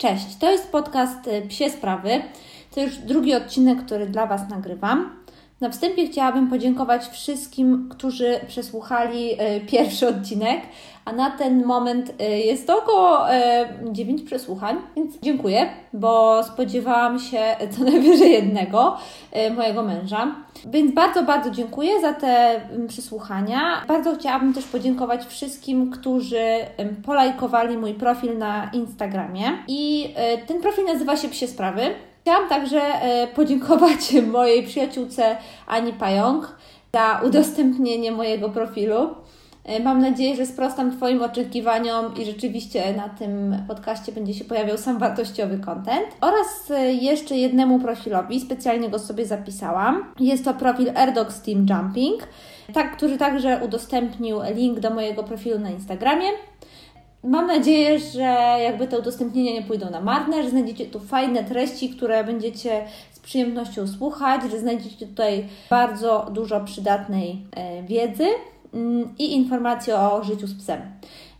Cześć, to jest podcast y, Psie Sprawy. To już drugi odcinek, który dla Was nagrywam. Na wstępie chciałabym podziękować wszystkim, którzy przesłuchali y, pierwszy odcinek, a na ten moment y, jest to około 9 przesłuchań, więc dziękuję, bo spodziewałam się co najwyżej jednego mojego męża. Więc bardzo, bardzo dziękuję za te przesłuchania. Bardzo chciałabym też podziękować wszystkim, którzy polajkowali mój profil na Instagramie. I ten profil nazywa się Psie Sprawy. Chciałam także e, podziękować mojej przyjaciółce Ani Pająk za udostępnienie mojego profilu. E, mam nadzieję, że sprostam Twoim oczekiwaniom i rzeczywiście na tym podcaście będzie się pojawiał sam wartościowy content. Oraz e, jeszcze jednemu profilowi, specjalnie go sobie zapisałam. Jest to profil Airdogs Team Jumping, tak, który także udostępnił link do mojego profilu na Instagramie. Mam nadzieję, że jakby te udostępnienia nie pójdą na marne, że znajdziecie tu fajne treści, które będziecie z przyjemnością słuchać, że znajdziecie tutaj bardzo dużo przydatnej e, wiedzy mm, i informacji o życiu z psem.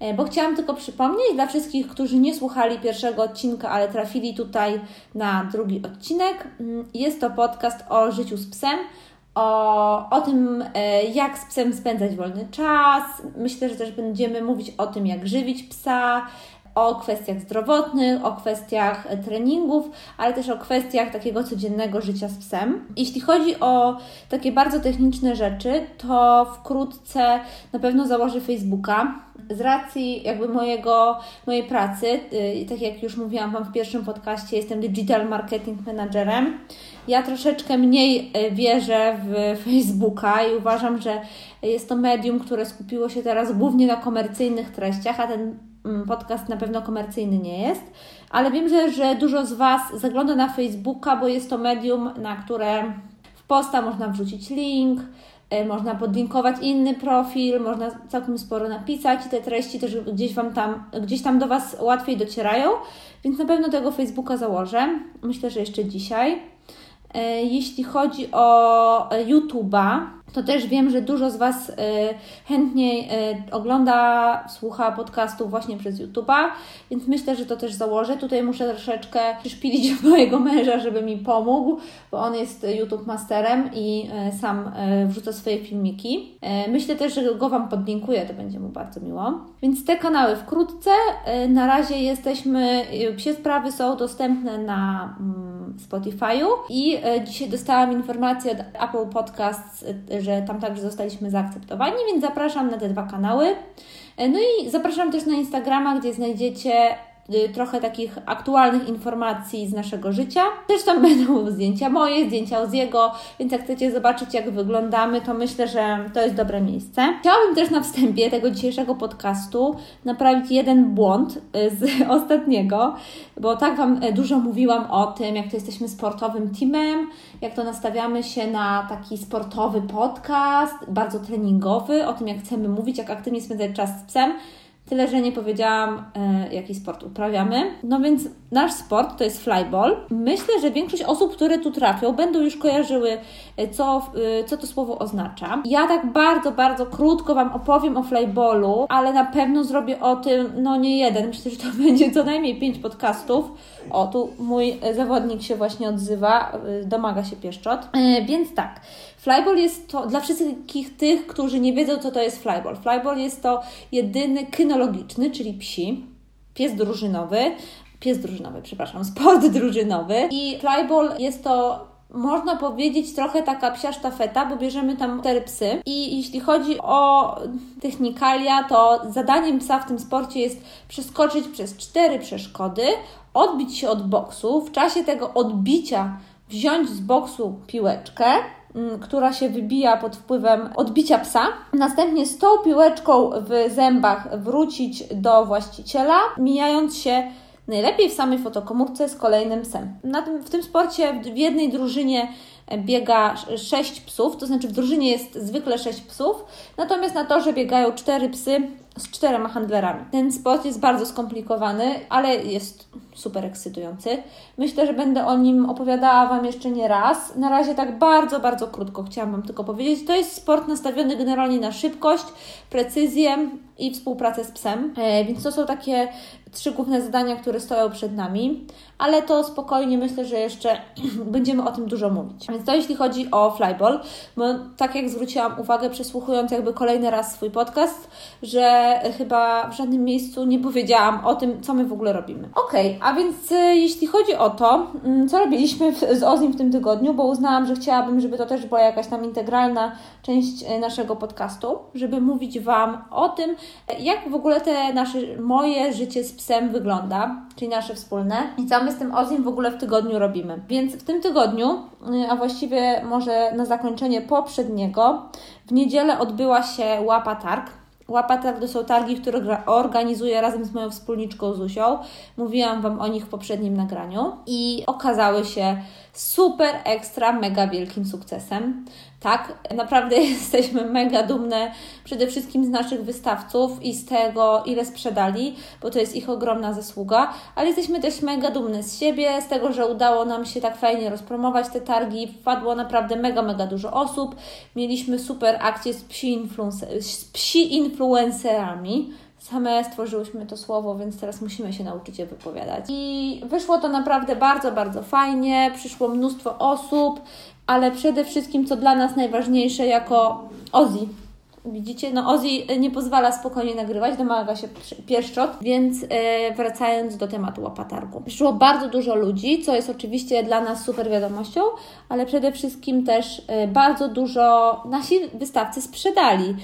E, bo chciałam tylko przypomnieć dla wszystkich, którzy nie słuchali pierwszego odcinka, ale trafili tutaj na drugi odcinek, mm, jest to podcast o życiu z psem o, o tym, e, jak z psem spędzać wolny czas. Myślę, że też będziemy mówić o tym, jak żywić psa, o kwestiach zdrowotnych, o kwestiach treningów, ale też o kwestiach takiego codziennego życia z psem. Jeśli chodzi o takie bardzo techniczne rzeczy, to wkrótce na pewno założę Facebooka. Z racji jakby mojego, mojej pracy, yy, tak jak już mówiłam Wam w pierwszym podcaście, jestem Digital Marketing Managerem. Ja troszeczkę mniej y, wierzę w Facebooka i uważam, że jest to medium, które skupiło się teraz głównie na komercyjnych treściach, a ten Mm, podcast na pewno komercyjny nie jest, ale wiem, że, że dużo z Was zagląda na Facebooka, bo jest to medium, na które w posta można wrzucić link, e, można podlinkować inny profil, można całkiem sporo napisać i te treści też gdzieś, wam tam, gdzieś tam do Was łatwiej docierają, więc na pewno tego Facebooka założę. Myślę, że jeszcze dzisiaj. E, jeśli chodzi o e, YouTube'a, to też wiem, że dużo z Was y, chętniej y, ogląda, słucha podcastów właśnie przez YouTube'a, więc myślę, że to też założę. Tutaj muszę troszeczkę przyszpilić mojego męża, żeby mi pomógł, bo on jest YouTube masterem i y, sam wrzuca swoje filmiki. Myślę też, że go Wam podlinkuję, to będzie mu bardzo miło. Więc te kanały wkrótce. Na razie jesteśmy, psie sprawy są dostępne na mm, Spotify'u i dzisiaj dostałam informację od Apple Podcasts, że tam także zostaliśmy zaakceptowani, więc zapraszam na te dwa kanały. E, no i zapraszam też na Instagrama, gdzie znajdziecie trochę takich aktualnych informacji z naszego życia. Też tam będą zdjęcia moje, zdjęcia Oziego, więc jak chcecie zobaczyć, jak wyglądamy, to myślę, że to jest dobre miejsce. Chciałabym też na wstępie tego dzisiejszego podcastu naprawić jeden błąd y, z ostatniego, bo tak Wam y, dużo mówiłam o tym, jak to jesteśmy sportowym teamem, jak to nastawiamy się na taki sportowy podcast, bardzo treningowy, o tym, jak chcemy mówić, jak aktywnie spędzać czas z psem. Tyle, że nie powiedziałam, e, jaki sport uprawiamy. No więc nasz sport to jest flyball. Myślę, że większość osób, które tu trafią, będą już kojarzyły, e, co, e, co to słowo oznacza. Ja tak bardzo, bardzo krótko Wam opowiem o flyballu, ale na pewno zrobię o tym, no nie jeden, myślę, że to będzie co najmniej pięć podcastów. O, tu mój zawodnik się właśnie odzywa, domaga się pieszczot. Więc tak, Flyball jest to dla wszystkich tych, którzy nie wiedzą, co to jest flyball. Flyball jest to jedyny kynologiczny, czyli psi, pies drużynowy, pies drużynowy, przepraszam, sport drużynowy. I flyball jest to można powiedzieć trochę taka psia sztafeta, bo bierzemy tam cztery psy. I jeśli chodzi o technikalia, to zadaniem psa w tym sporcie jest przeskoczyć przez cztery przeszkody, odbić się od boksu. W czasie tego odbicia wziąć z boksu piłeczkę, która się wybija pod wpływem odbicia psa. Następnie z tą piłeczką w zębach wrócić do właściciela, mijając się najlepiej w samej fotokomórce z kolejnym psem. Na tym, w tym sporcie w jednej drużynie biega 6 psów, to znaczy w drużynie jest zwykle 6 psów, natomiast na torze biegają 4 psy z czterema handlerami. Ten sport jest bardzo skomplikowany, ale jest super ekscytujący. Myślę, że będę o nim opowiadała Wam jeszcze nie raz. Na razie tak bardzo, bardzo krótko chciałam Wam tylko powiedzieć. To jest sport nastawiony generalnie na szybkość, precyzję i współpracę z psem. E, więc to są takie trzy główne zadania, które stoją przed nami, ale to spokojnie myślę, że jeszcze będziemy o tym dużo mówić. Więc to jeśli chodzi o flyball, bo tak jak zwróciłam uwagę przesłuchując jakby kolejny raz swój podcast, że chyba w żadnym miejscu nie powiedziałam o tym, co my w ogóle robimy. Ok, a więc e, jeśli chodzi o to, mm, co robiliśmy z Ozim w tym tygodniu, bo uznałam, że chciałabym, żeby to też była jakaś tam integralna część e, naszego podcastu, żeby mówić Wam o tym, jak w ogóle te nasze, moje życie z psem wygląda, czyli nasze wspólne i co my z tym Ozim w ogóle w tygodniu robimy. Więc w tym tygodniu, y, a właściwie może na zakończenie poprzedniego, w niedzielę odbyła się Łapa Targ. Łapa Targ to są targi, które organizuję razem z moją wspólniczką Zusią. Mówiłam Wam o nich w poprzednim nagraniu i okazały się super, ekstra, mega wielkim sukcesem. Tak, naprawdę jesteśmy mega dumne przede wszystkim z naszych wystawców i z tego, ile sprzedali, bo to jest ich ogromna zasługa, ale jesteśmy też mega dumne z siebie, z tego, że udało nam się tak fajnie rozpromować te targi. Wpadło naprawdę mega, mega dużo osób. Mieliśmy super akcje z psi, z psi influencerami. Same stworzyłyśmy to słowo, więc teraz musimy się nauczyć je wypowiadać. I wyszło to naprawdę bardzo, bardzo fajnie. Przyszło mnóstwo osób ale przede wszystkim, co dla nas najważniejsze, jako Ozzy. Widzicie, no Ozzy nie pozwala spokojnie nagrywać, domaga się pieszczot, więc e, wracając do tematu łapatargu. Przyszło bardzo dużo ludzi, co jest oczywiście dla nas super wiadomością, ale przede wszystkim też e, bardzo dużo nasi wystawcy sprzedali.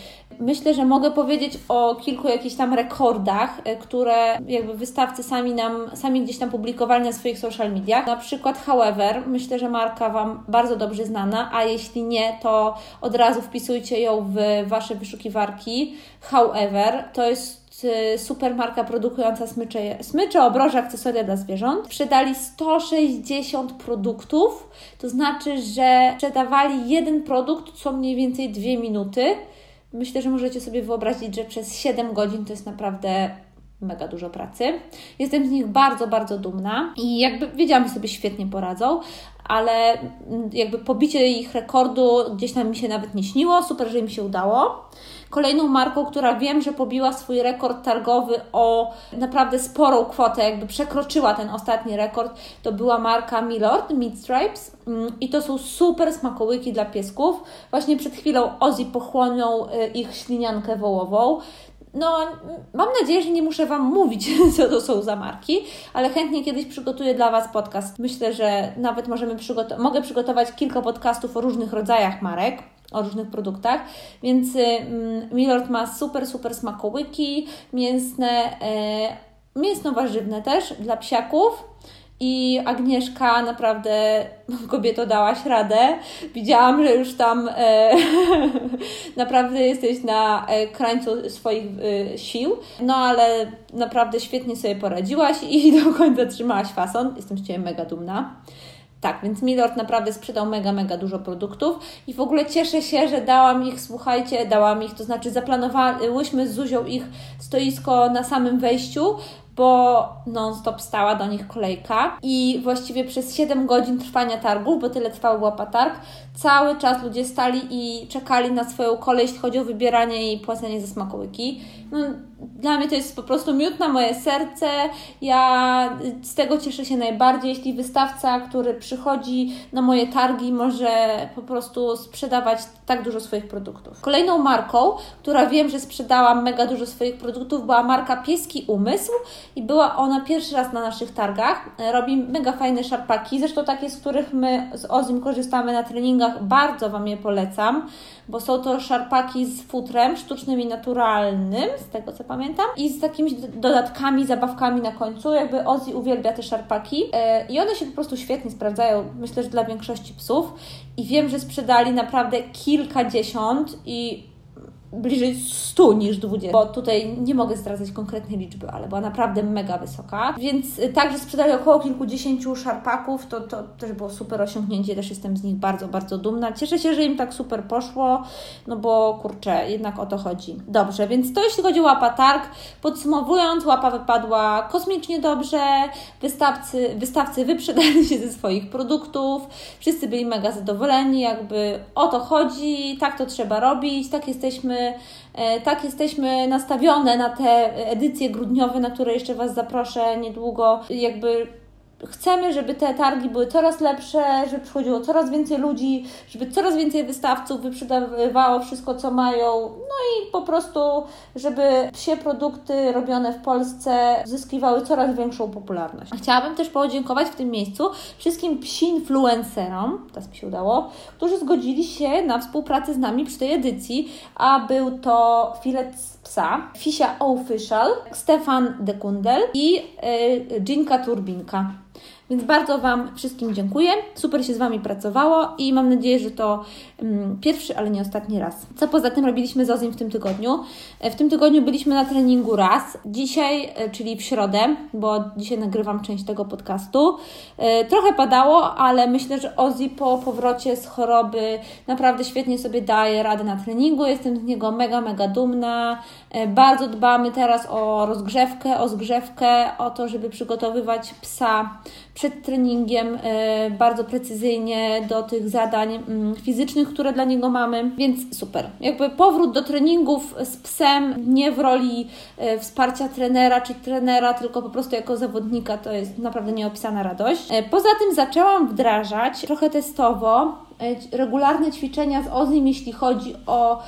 Myślę, że mogę powiedzieć o kilku jakichś tam rekordach, e, które jakby wystawcy sami nam, sami gdzieś tam publikowali na swoich social mediach. Na przykład However, myślę, że marka Wam bardzo dobrze znana, a jeśli nie, to od razu wpisujcie ją w Wasze wyszukiwarki. However, to jest e, super marka produkująca smycze, smycze, obroże, akcesoria dla zwierząt. Sprzedali 160 produktów, to znaczy, że sprzedawali jeden produkt co mniej więcej dwie minuty Myślę, że możecie sobie wyobrazić, że przez 7 godzin to jest naprawdę mega dużo pracy. Jestem z nich bardzo, bardzo dumna i jakby wiedziałam, że sobie świetnie poradzą, ale jakby pobicie ich rekordu gdzieś tam mi się nawet nie śniło. Super, że im się udało. Kolejną marką, która wiem, że pobiła swój rekord targowy o naprawdę sporą kwotę, jakby przekroczyła ten ostatni rekord, to była marka Milord Meat Stripes mm, i to są super smakołyki dla piesków. Właśnie przed chwilą Ozzy pochłonął y, ich śliniankę wołową. No, mam nadzieję, że nie muszę Wam mówić, co to są za marki, ale chętnie kiedyś przygotuję dla Was podcast. Myślę, że nawet możemy przygotować, mogę przygotować kilka podcastów o różnych rodzajach marek o różnych produktach, więc mm, Milord ma super, super smakołyki mięsne, e, mięsno-warzywne też dla psiaków. I Agnieszka naprawdę, kobieto, dałaś radę. Widziałam, że już tam e, naprawdę jesteś na e, krańcu swoich e, sił, no ale naprawdę świetnie sobie poradziłaś i do końca trzymałaś fason. Jestem z Ciebie mega dumna. Tak, więc Milord naprawdę sprzedał mega, mega dużo produktów i w ogóle cieszę się, że dałam ich, słuchajcie, dałam ich, to znaczy zaplanowałyśmy z Zuzią ich stoisko na samym wejściu, bo non-stop stała do nich kolejka i właściwie przez 7 godzin trwania targów, bo tyle trwał łapa targ, cały czas ludzie stali i czekali na swoją kolej, jeśli chodzi o wybieranie i płacenie za smakołyki. No, dla mnie to jest po prostu miód na moje serce. Ja z tego cieszę się najbardziej, jeśli wystawca, który przychodzi na moje targi, może po prostu sprzedawać tak dużo swoich produktów. Kolejną marką, która wiem, że sprzedała mega dużo swoich produktów, była marka Pieski Umysł i była ona pierwszy raz na naszych targach. Robi mega fajne szarpaki, zresztą takie, z których my z Ozim korzystamy na treningach. Bardzo Wam je polecam bo są to szarpaki z futrem sztucznym i naturalnym, z tego co pamiętam, i z takimi dodatkami, zabawkami na końcu. Jakby Ozzy uwielbia te szarpaki e, i one się po prostu świetnie sprawdzają, myślę, że dla większości psów. I wiem, że sprzedali naprawdę kilkadziesiąt i bliżej 100 niż 20, bo tutaj nie mogę zdradzać konkretnej liczby, ale była naprawdę mega wysoka. Więc y, także sprzedali około kilkudziesięciu szarpaków, to, to też było super osiągnięcie, też jestem z nich bardzo, bardzo dumna. Cieszę się, że im tak super poszło, no bo kurczę, jednak o to chodzi. Dobrze, więc to jeśli chodzi o łapa targ. Podsumowując, łapa wypadła kosmicznie dobrze, wystawcy, wystawcy wyprzedali się ze swoich produktów, wszyscy byli mega zadowoleni, jakby o to chodzi, tak to trzeba robić, tak jesteśmy E, tak jesteśmy nastawione na te edycje grudniowe, na które jeszcze Was zaproszę niedługo. Jakby chcemy, żeby te targi były coraz lepsze, żeby przychodziło coraz więcej ludzi, żeby coraz więcej wystawców wyprzedawało wszystko, co mają, no i po prostu, żeby psie produkty robione w Polsce zyskiwały coraz większą popularność. Chciałabym też podziękować w tym miejscu wszystkim psi influencerom, teraz mi się udało, którzy zgodzili się na współpracę z nami przy tej edycji, a był to Filet Psa, Fisia Official, Stefan Dekundel i yy, Ginka Turbinka. Więc bardzo Wam wszystkim dziękuję. Super się z Wami pracowało i mam nadzieję, że to um, pierwszy, ale nie ostatni raz. Co poza tym robiliśmy z Ozim w tym tygodniu? E, w tym tygodniu byliśmy na treningu raz. Dzisiaj, e, czyli w środę, bo dzisiaj nagrywam część tego podcastu. E, trochę padało, ale myślę, że Ozzy po powrocie z choroby naprawdę świetnie sobie daje radę na treningu. Jestem z niego mega, mega dumna. Bardzo dbamy teraz o rozgrzewkę, o zgrzewkę, o to, żeby przygotowywać psa przed treningiem e, bardzo precyzyjnie do tych zadań mm, fizycznych, które dla niego mamy, więc super. Jakby powrót do treningów z psem, nie w roli e, wsparcia trenera czy trenera, tylko po prostu jako zawodnika, to jest naprawdę nieopisana radość. E, poza tym zaczęłam wdrażać trochę testowo regularne ćwiczenia z Ozim, jeśli chodzi o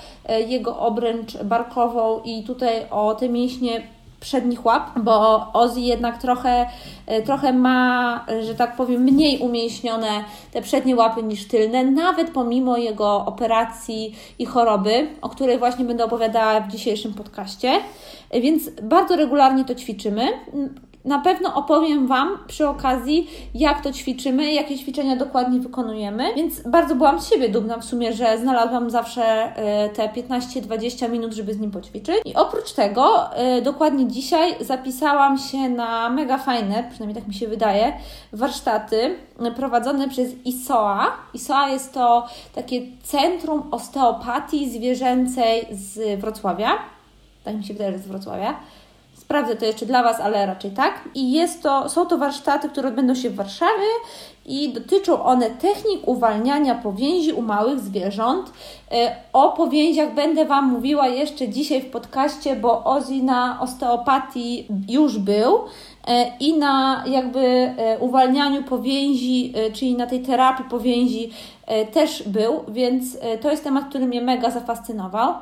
jego obręcz barkową i tutaj o te mięśnie przednich łap, bo Ozzy jednak trochę, e, trochę ma, że tak powiem, mniej umięśnione te przednie łapy niż tylne, nawet pomimo jego operacji i choroby, o której właśnie będę opowiadała w dzisiejszym podcaście. Więc bardzo regularnie to ćwiczymy. Na pewno opowiem Wam przy okazji, jak to ćwiczymy, jakie ćwiczenia dokładnie wykonujemy, więc bardzo byłam z siebie dumna w sumie, że znalazłam zawsze e, te 15-20 minut, żeby z nim poćwiczyć. I oprócz tego, e, dokładnie dzisiaj zapisałam się na mega fajne, przynajmniej tak mi się wydaje, warsztaty prowadzone przez ISOA. ISOA jest to takie centrum osteopatii zwierzęcej z Wrocławia. Tak mi się wydaje, że z Wrocławia. Sprawdzę to jeszcze dla Was, ale raczej tak. I jest to, są to warsztaty, które odbędą się w Warszawie i dotyczą one technik uwalniania powięzi u małych zwierząt. E, o powięziach będę Wam mówiła jeszcze dzisiaj w podcaście, bo Ozzy na osteopatii już był e, i na jakby e, uwalnianiu powięzi, czyli na tej terapii powięzi też był, więc to jest temat, który mnie mega zafascynował.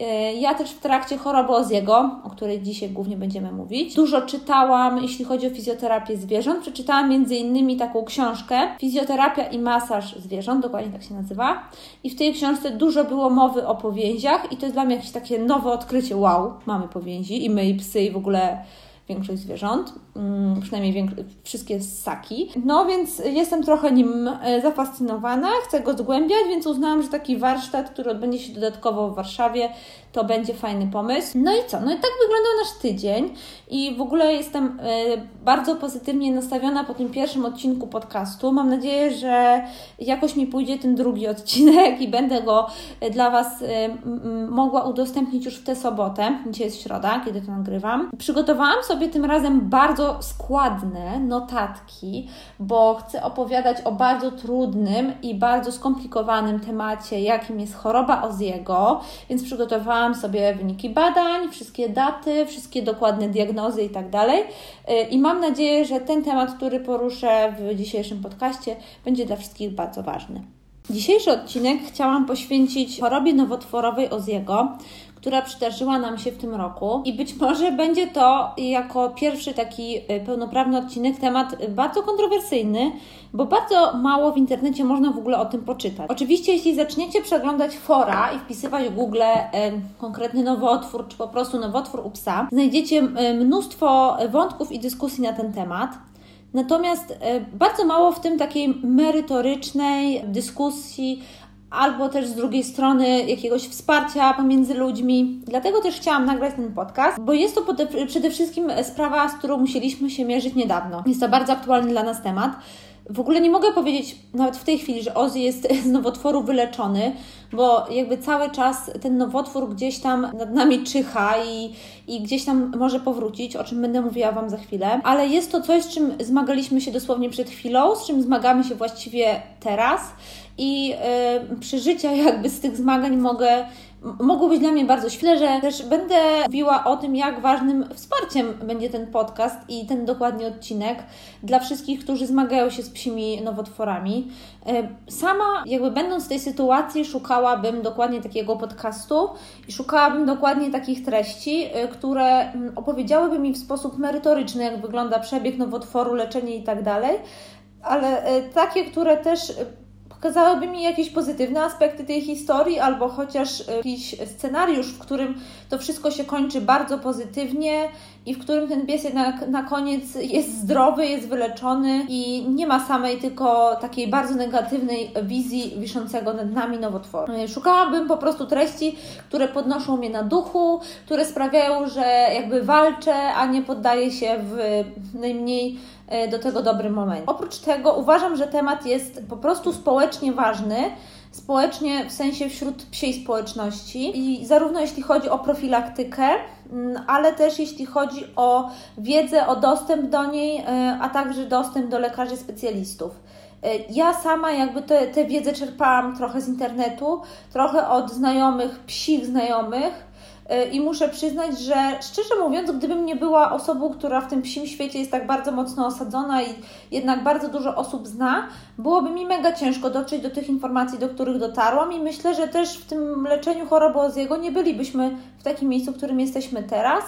E, ja też w trakcie choroby Oziego, o której dzisiaj głównie będziemy mówić, dużo czytałam, jeśli chodzi o fizjoterapię zwierząt. Przeczytałam innymi taką książkę Fizjoterapia i masaż zwierząt, dokładnie tak się nazywa. I w tej książce dużo było mowy o powięziach i to jest dla mnie jakieś takie nowe odkrycie. Wow, mamy powięzi i my i psy i w ogóle większość zwierząt, mm, przynajmniej wszystkie ssaki. No więc jestem trochę nim e, zafascynowana, chcę go zgłębiać, więc uznałam, że taki warsztat, który odbędzie się dodatkowo w Warszawie, to będzie fajny pomysł. No i co? No i tak wyglądał nasz tydzień i w ogóle jestem e, bardzo pozytywnie nastawiona po tym pierwszym odcinku podcastu. Mam nadzieję, że jakoś mi pójdzie ten drugi odcinek i będę go e, dla Was mogła udostępnić już w tę sobotę. Dzisiaj jest środa, kiedy to nagrywam. Przygotowałam sobie tym razem bardzo składne notatki, bo chcę opowiadać o bardzo trudnym i bardzo skomplikowanym temacie, jakim jest choroba Oziego, więc przygotowałam sobie wyniki badań, wszystkie daty, wszystkie dokładne diagnozy i tak dalej. Y, I mam nadzieję, że ten temat, który poruszę w dzisiejszym podcaście, będzie dla wszystkich bardzo ważny. Dzisiejszy odcinek chciałam poświęcić chorobie nowotworowej Oziego, która przydarzyła nam się w tym roku. I być może będzie to jako pierwszy taki y, pełnoprawny odcinek temat bardzo kontrowersyjny, bo bardzo mało w internecie można w ogóle o tym poczytać. Oczywiście, jeśli zaczniecie przeglądać fora i wpisywać w Google e, konkretny nowotwór, czy po prostu nowotwór u psa, znajdziecie mnóstwo wątków i dyskusji na ten temat. Natomiast bardzo mało w tym takiej merytorycznej dyskusji albo też z drugiej strony jakiegoś wsparcia pomiędzy ludźmi. Dlatego też chciałam nagrać ten podcast, bo jest to przede wszystkim sprawa, z którą musieliśmy się mierzyć niedawno. Jest to bardzo aktualny dla nas temat. W ogóle nie mogę powiedzieć nawet w tej chwili, że Ozzy jest z nowotworu wyleczony, bo jakby cały czas ten nowotwór gdzieś tam nad nami czyha i, i gdzieś tam może powrócić, o czym będę mówiła Wam za chwilę. Ale jest to coś, z czym zmagaliśmy się dosłownie przed chwilą, z czym zmagamy się właściwie teraz i yy, przeżycia jakby z tych zmagań mogę mogą być dla mnie bardzo świeże. Też będę mówiła o tym, jak ważnym wsparciem będzie ten podcast i ten dokładnie odcinek dla wszystkich, którzy zmagają się z psimi nowotworami. E, sama, jakby będąc w tej sytuacji, szukałabym dokładnie takiego podcastu i szukałabym dokładnie takich treści, e, które mm, opowiedziałyby mi w sposób merytoryczny, jak wygląda przebieg nowotworu, leczenie i tak dalej, ale e, takie, które też pokazałyby mi jakieś pozytywne aspekty tej historii, albo chociaż jakiś scenariusz, w którym to wszystko się kończy bardzo pozytywnie i w którym ten pies jednak na koniec jest zdrowy, jest wyleczony i nie ma samej tylko takiej bardzo negatywnej wizji wiszącego nad nami nowotworu. Szukałabym po prostu treści, które podnoszą mnie na duchu, które sprawiają, że jakby walczę, a nie poddaję się w najmniej E, do tego dobry moment. Oprócz tego uważam, że temat jest po prostu społecznie ważny, społecznie w sensie wśród psiej społeczności i zarówno jeśli chodzi o profilaktykę, mm, ale też jeśli chodzi o wiedzę, o dostęp do niej, e, a także dostęp do lekarzy specjalistów. E, ja sama jakby tę wiedzę czerpałam trochę z internetu, trochę od znajomych, psich znajomych, E, I muszę przyznać, że szczerze mówiąc, gdybym nie była osobą, która w tym psim świecie jest tak bardzo mocno osadzona i jednak bardzo dużo osób zna, byłoby mi mega ciężko dotrzeć do tych informacji, do których dotarłam i myślę, że też w tym leczeniu choroby Oziego nie bylibyśmy w takim miejscu, w którym jesteśmy teraz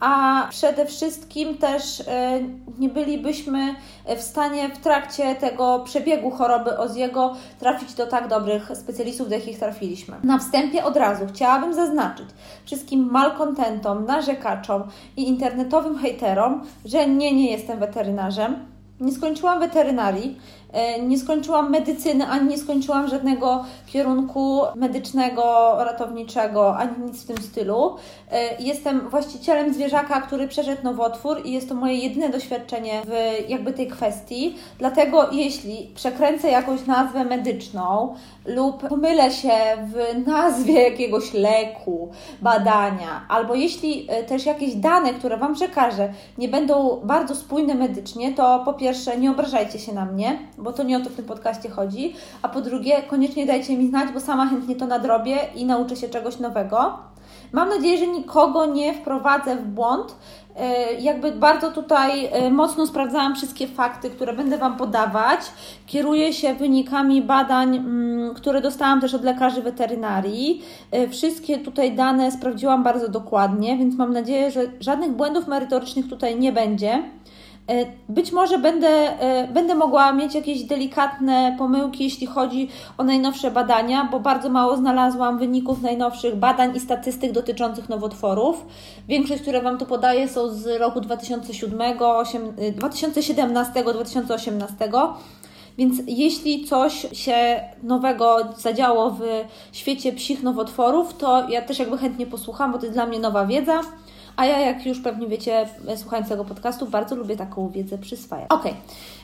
a przede wszystkim też e, nie bylibyśmy w stanie w trakcie tego przebiegu choroby Oziego trafić do tak dobrych specjalistów, do jakich trafiliśmy. Na wstępie od razu chciałabym zaznaczyć wszystkim malkontentom, narzekaczom i internetowym hejterom, że nie, nie jestem weterynarzem. Nie skończyłam weterynarii, E, nie skończyłam medycyny, ani nie skończyłam żadnego kierunku medycznego, ratowniczego, ani nic w tym stylu. E, jestem właścicielem zwierzaka, który przeszedł nowotwór i jest to moje jedyne doświadczenie w jakby tej kwestii. Dlatego jeśli przekręcę jakąś nazwę medyczną lub pomylę się w nazwie jakiegoś leku, badania, albo jeśli e, też jakieś dane, które Wam przekażę, nie będą bardzo spójne medycznie, to po pierwsze nie obrażajcie się na mnie, bo to nie o to w tym podcaście chodzi. A po drugie, koniecznie dajcie mi znać, bo sama chętnie to nadrobię i nauczę się czegoś nowego. Mam nadzieję, że nikogo nie wprowadzę w błąd. E, jakby bardzo tutaj e, mocno sprawdzałam wszystkie fakty, które będę Wam podawać. Kieruję się wynikami badań, mm, które dostałam też od lekarzy weterynarii. E, wszystkie tutaj dane sprawdziłam bardzo dokładnie, więc mam nadzieję, że żadnych błędów merytorycznych tutaj nie będzie. E, być może będę, e, będę mogła mieć jakieś delikatne pomyłki, jeśli chodzi o najnowsze badania, bo bardzo mało znalazłam wyników najnowszych badań i statystyk dotyczących nowotworów. Większość, które Wam tu podaję, są z roku 2007, 2017, 2018. Więc jeśli coś się nowego zadziało w świecie psich nowotworów, to ja też jakby chętnie posłucham, bo to jest dla mnie nowa wiedza. A ja, jak już pewnie wiecie, słuchając tego podcastu, bardzo lubię taką wiedzę przyswajać. Ok,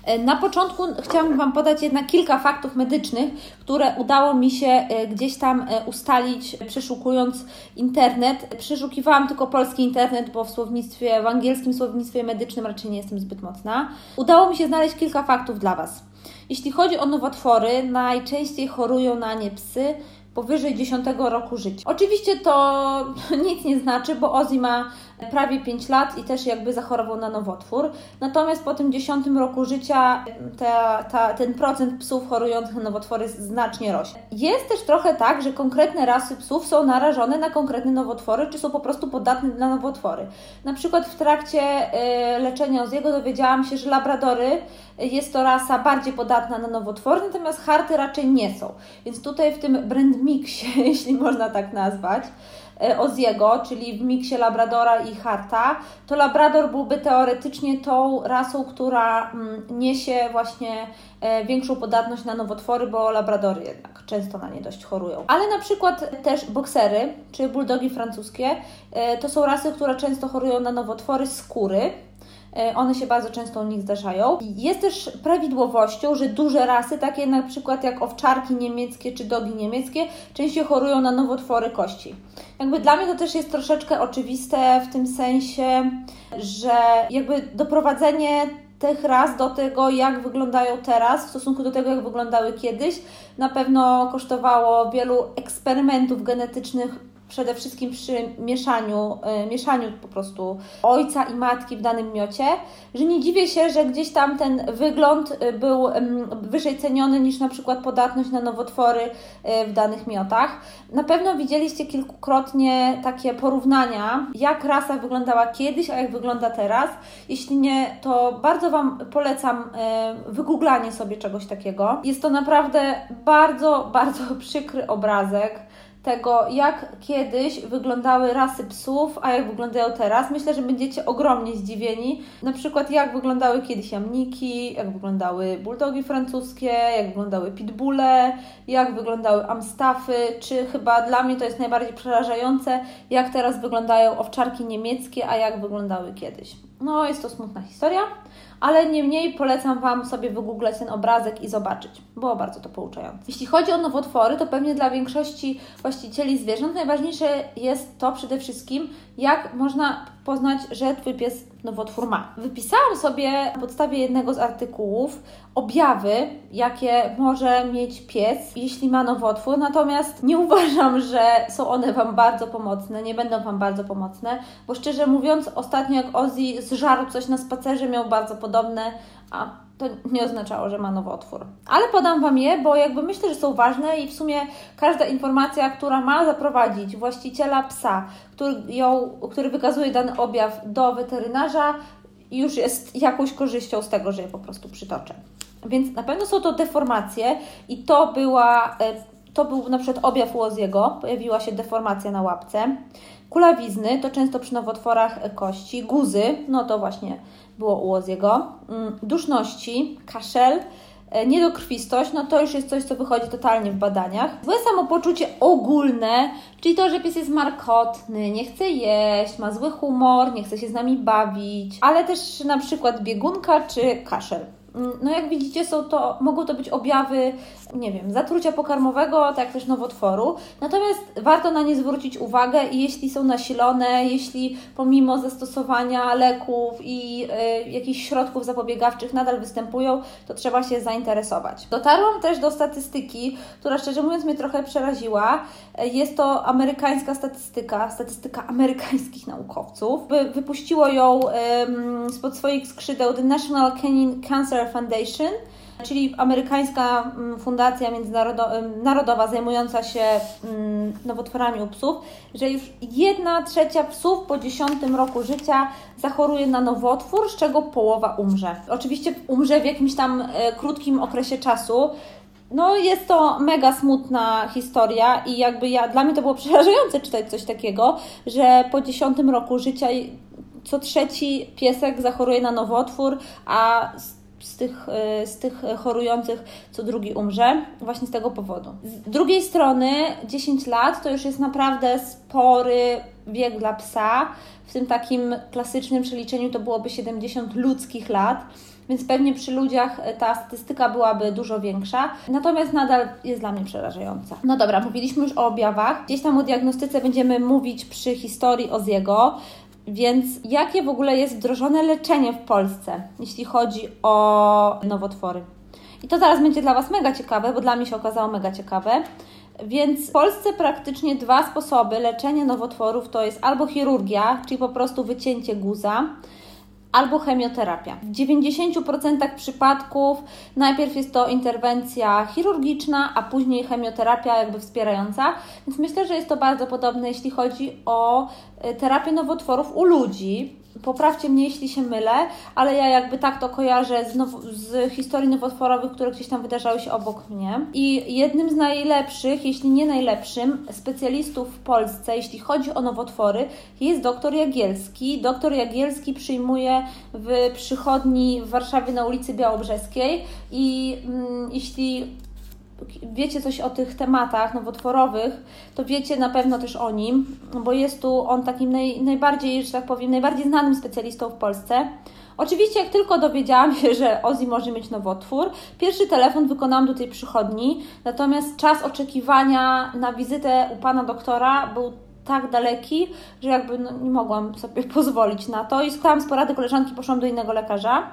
e, na początku chciałam Wam podać jednak kilka faktów medycznych, które udało mi się e, gdzieś tam e, ustalić, przeszukując internet. Przeszukiwałam tylko polski internet, bo w słownictwie, w angielskim słownictwie medycznym raczej nie jestem zbyt mocna. Udało mi się znaleźć kilka faktów dla Was. Jeśli chodzi o nowotwory, najczęściej chorują na nie psy, powyżej 10 roku życia. Oczywiście to nic nie znaczy, bo Ozzy ma prawie 5 lat i też jakby zachorował na nowotwór. Natomiast po tym 10 roku życia ta, ta, ten procent psów chorujących na nowotwory znacznie rośnie. Jest też trochę tak, że konkretne rasy psów są narażone na konkretne nowotwory, czy są po prostu podatne na nowotwory. Na przykład w trakcie y, leczenia Oziego dowiedziałam się, że labradory jest to rasa bardziej podatna na nowotwory, natomiast harty raczej nie są. Więc tutaj w tym brand mixie, jeśli można tak nazwać, Oziego, czyli w miksie Labradora i Harta, to Labrador byłby teoretycznie tą rasą, która mm, niesie właśnie e, większą podatność na nowotwory, bo Labradory jednak często na nie dość chorują. Ale na przykład też boksery, czy bulldogi francuskie, e, to są rasy, które często chorują na nowotwory skóry, E, one się bardzo często u nich zdarzają. Jest też prawidłowością, że duże rasy, takie na przykład jak owczarki niemieckie czy dogi niemieckie, częściej chorują na nowotwory kości. Jakby dla mnie to też jest troszeczkę oczywiste w tym sensie, że jakby doprowadzenie tych ras do tego, jak wyglądają teraz, w stosunku do tego, jak wyglądały kiedyś, na pewno kosztowało wielu eksperymentów genetycznych przede wszystkim przy mieszaniu, y, mieszaniu po prostu ojca i matki w danym miocie, że nie dziwię się, że gdzieś tam ten wygląd y, był wyżej ceniony niż na przykład podatność na nowotwory w danych miotach. Na pewno widzieliście kilkukrotnie takie porównania, jak rasa wyglądała kiedyś, a jak wygląda teraz. Jeśli nie, to bardzo Wam polecam wygooglanie sobie czegoś takiego. Jest to naprawdę bardzo, bardzo przykry obrazek tego, jak kiedyś wyglądały rasy psów, a jak wyglądają teraz. Myślę, że będziecie ogromnie zdziwieni. Na przykład, jak wyglądały kiedyś jamniki, jak wyglądały bulldogi francuskie, jak wyglądały pitbulle, jak wyglądały amstaffy, czy chyba dla mnie to jest najbardziej przerażające, jak teraz wyglądają owczarki niemieckie, a jak wyglądały kiedyś. No, jest to smutna historia ale niemniej polecam Wam sobie wygooglać ten obrazek i zobaczyć. Było bardzo to pouczające. Jeśli chodzi o nowotwory, to pewnie dla większości właścicieli zwierząt najważniejsze jest to przede wszystkim, jak można poznać, że Twój pies nowotwór ma. Wypisałam sobie na podstawie jednego z artykułów objawy, jakie może mieć pies, jeśli ma nowotwór, natomiast nie uważam, że są one Wam bardzo pomocne, nie będą Wam bardzo pomocne, bo szczerze mówiąc, ostatnio jak Ozzy zżarł coś na spacerze, miał bardzo podobne, a to nie oznaczało, że ma nowotwór. Ale podam Wam je, bo jakby myślę, że są ważne i w sumie każda informacja, która ma zaprowadzić właściciela psa, który, ją, który wykazuje dany objaw do weterynarza, już jest jakąś korzyścią z tego, że je po prostu przytoczę. Więc na pewno są to deformacje i to była, e, to był na przykład objaw Łoziego, pojawiła się deformacja na łapce. Kulawizny to często przy nowotworach kości, guzy, no to właśnie było u Łoziego, mm, duszności, kaszel, e, niedokrwistość, no to już jest coś, co wychodzi totalnie w badaniach. Złe samopoczucie ogólne, czyli to, że pies jest markotny, nie chce jeść, ma zły humor, nie chce się z nami bawić, ale też na przykład biegunka czy kaszel. Mm, no jak widzicie, są to, mogą to być objawy, nie wiem, zatrucia pokarmowego, tak też nowotworu. Natomiast warto na nie zwrócić uwagę i jeśli są nasilone, jeśli pomimo zastosowania leków i y, jakichś środków zapobiegawczych nadal występują, to trzeba się zainteresować. Dotarłam też do statystyki, która szczerze mówiąc mnie trochę przeraziła. Jest to amerykańska statystyka, statystyka amerykańskich naukowców. Wypuściło ją y, spod swoich skrzydeł The National Cancer Foundation, czyli amerykańska mm, fundacja międzynarodowa zajmująca się mm, nowotworami u psów, że już jedna trzecia psów po 10 roku życia zachoruje na nowotwór, z czego połowa umrze. Oczywiście umrze w jakimś tam e, krótkim okresie czasu. No, jest to mega smutna historia i jakby ja, dla mnie to było przerażające czytać coś takiego, że po 10 roku życia co trzeci piesek zachoruje na nowotwór, a z tych, e, z tych chorujących co drugi umrze, właśnie z tego powodu. Z drugiej strony 10 lat to już jest naprawdę spory wiek dla psa. W tym takim klasycznym przeliczeniu to byłoby 70 ludzkich lat więc pewnie przy ludziach ta statystyka byłaby dużo większa. Natomiast nadal jest dla mnie przerażająca. No dobra, mówiliśmy już o objawach. Gdzieś tam o diagnostyce będziemy mówić przy historii Oziego. Więc jakie w ogóle jest wdrożone leczenie w Polsce, jeśli chodzi o nowotwory? I to zaraz będzie dla Was mega ciekawe, bo dla mnie się okazało mega ciekawe. Więc w Polsce praktycznie dwa sposoby leczenia nowotworów to jest albo chirurgia, czyli po prostu wycięcie guza, albo chemioterapia. W 90% przypadków najpierw jest to interwencja chirurgiczna, a później chemioterapia jakby wspierająca. Więc myślę, że jest to bardzo podobne, jeśli chodzi o e, terapię nowotworów u ludzi. Poprawcie mnie, jeśli się mylę, ale ja jakby tak to kojarzę z, now- z historii nowotworowych, które gdzieś tam wydarzały się obok mnie. I jednym z najlepszych, jeśli nie najlepszym, specjalistów w Polsce, jeśli chodzi o nowotwory, jest dr Jagielski. Doktor Jagielski przyjmuje w przychodni w Warszawie na ulicy Białobrzeskiej i mm, jeśli wiecie coś o tych tematach nowotworowych, to wiecie na pewno też o nim, bo jest tu on takim naj, najbardziej, że tak powiem, najbardziej znanym specjalistą w Polsce. Oczywiście, jak tylko dowiedziałam się, że Ozzy może mieć nowotwór, pierwszy telefon wykonałam do tej przychodni, natomiast czas oczekiwania na wizytę u pana doktora był tak daleki, że jakby no, nie mogłam sobie pozwolić na to i skończyłam z porady koleżanki, poszłam do innego lekarza.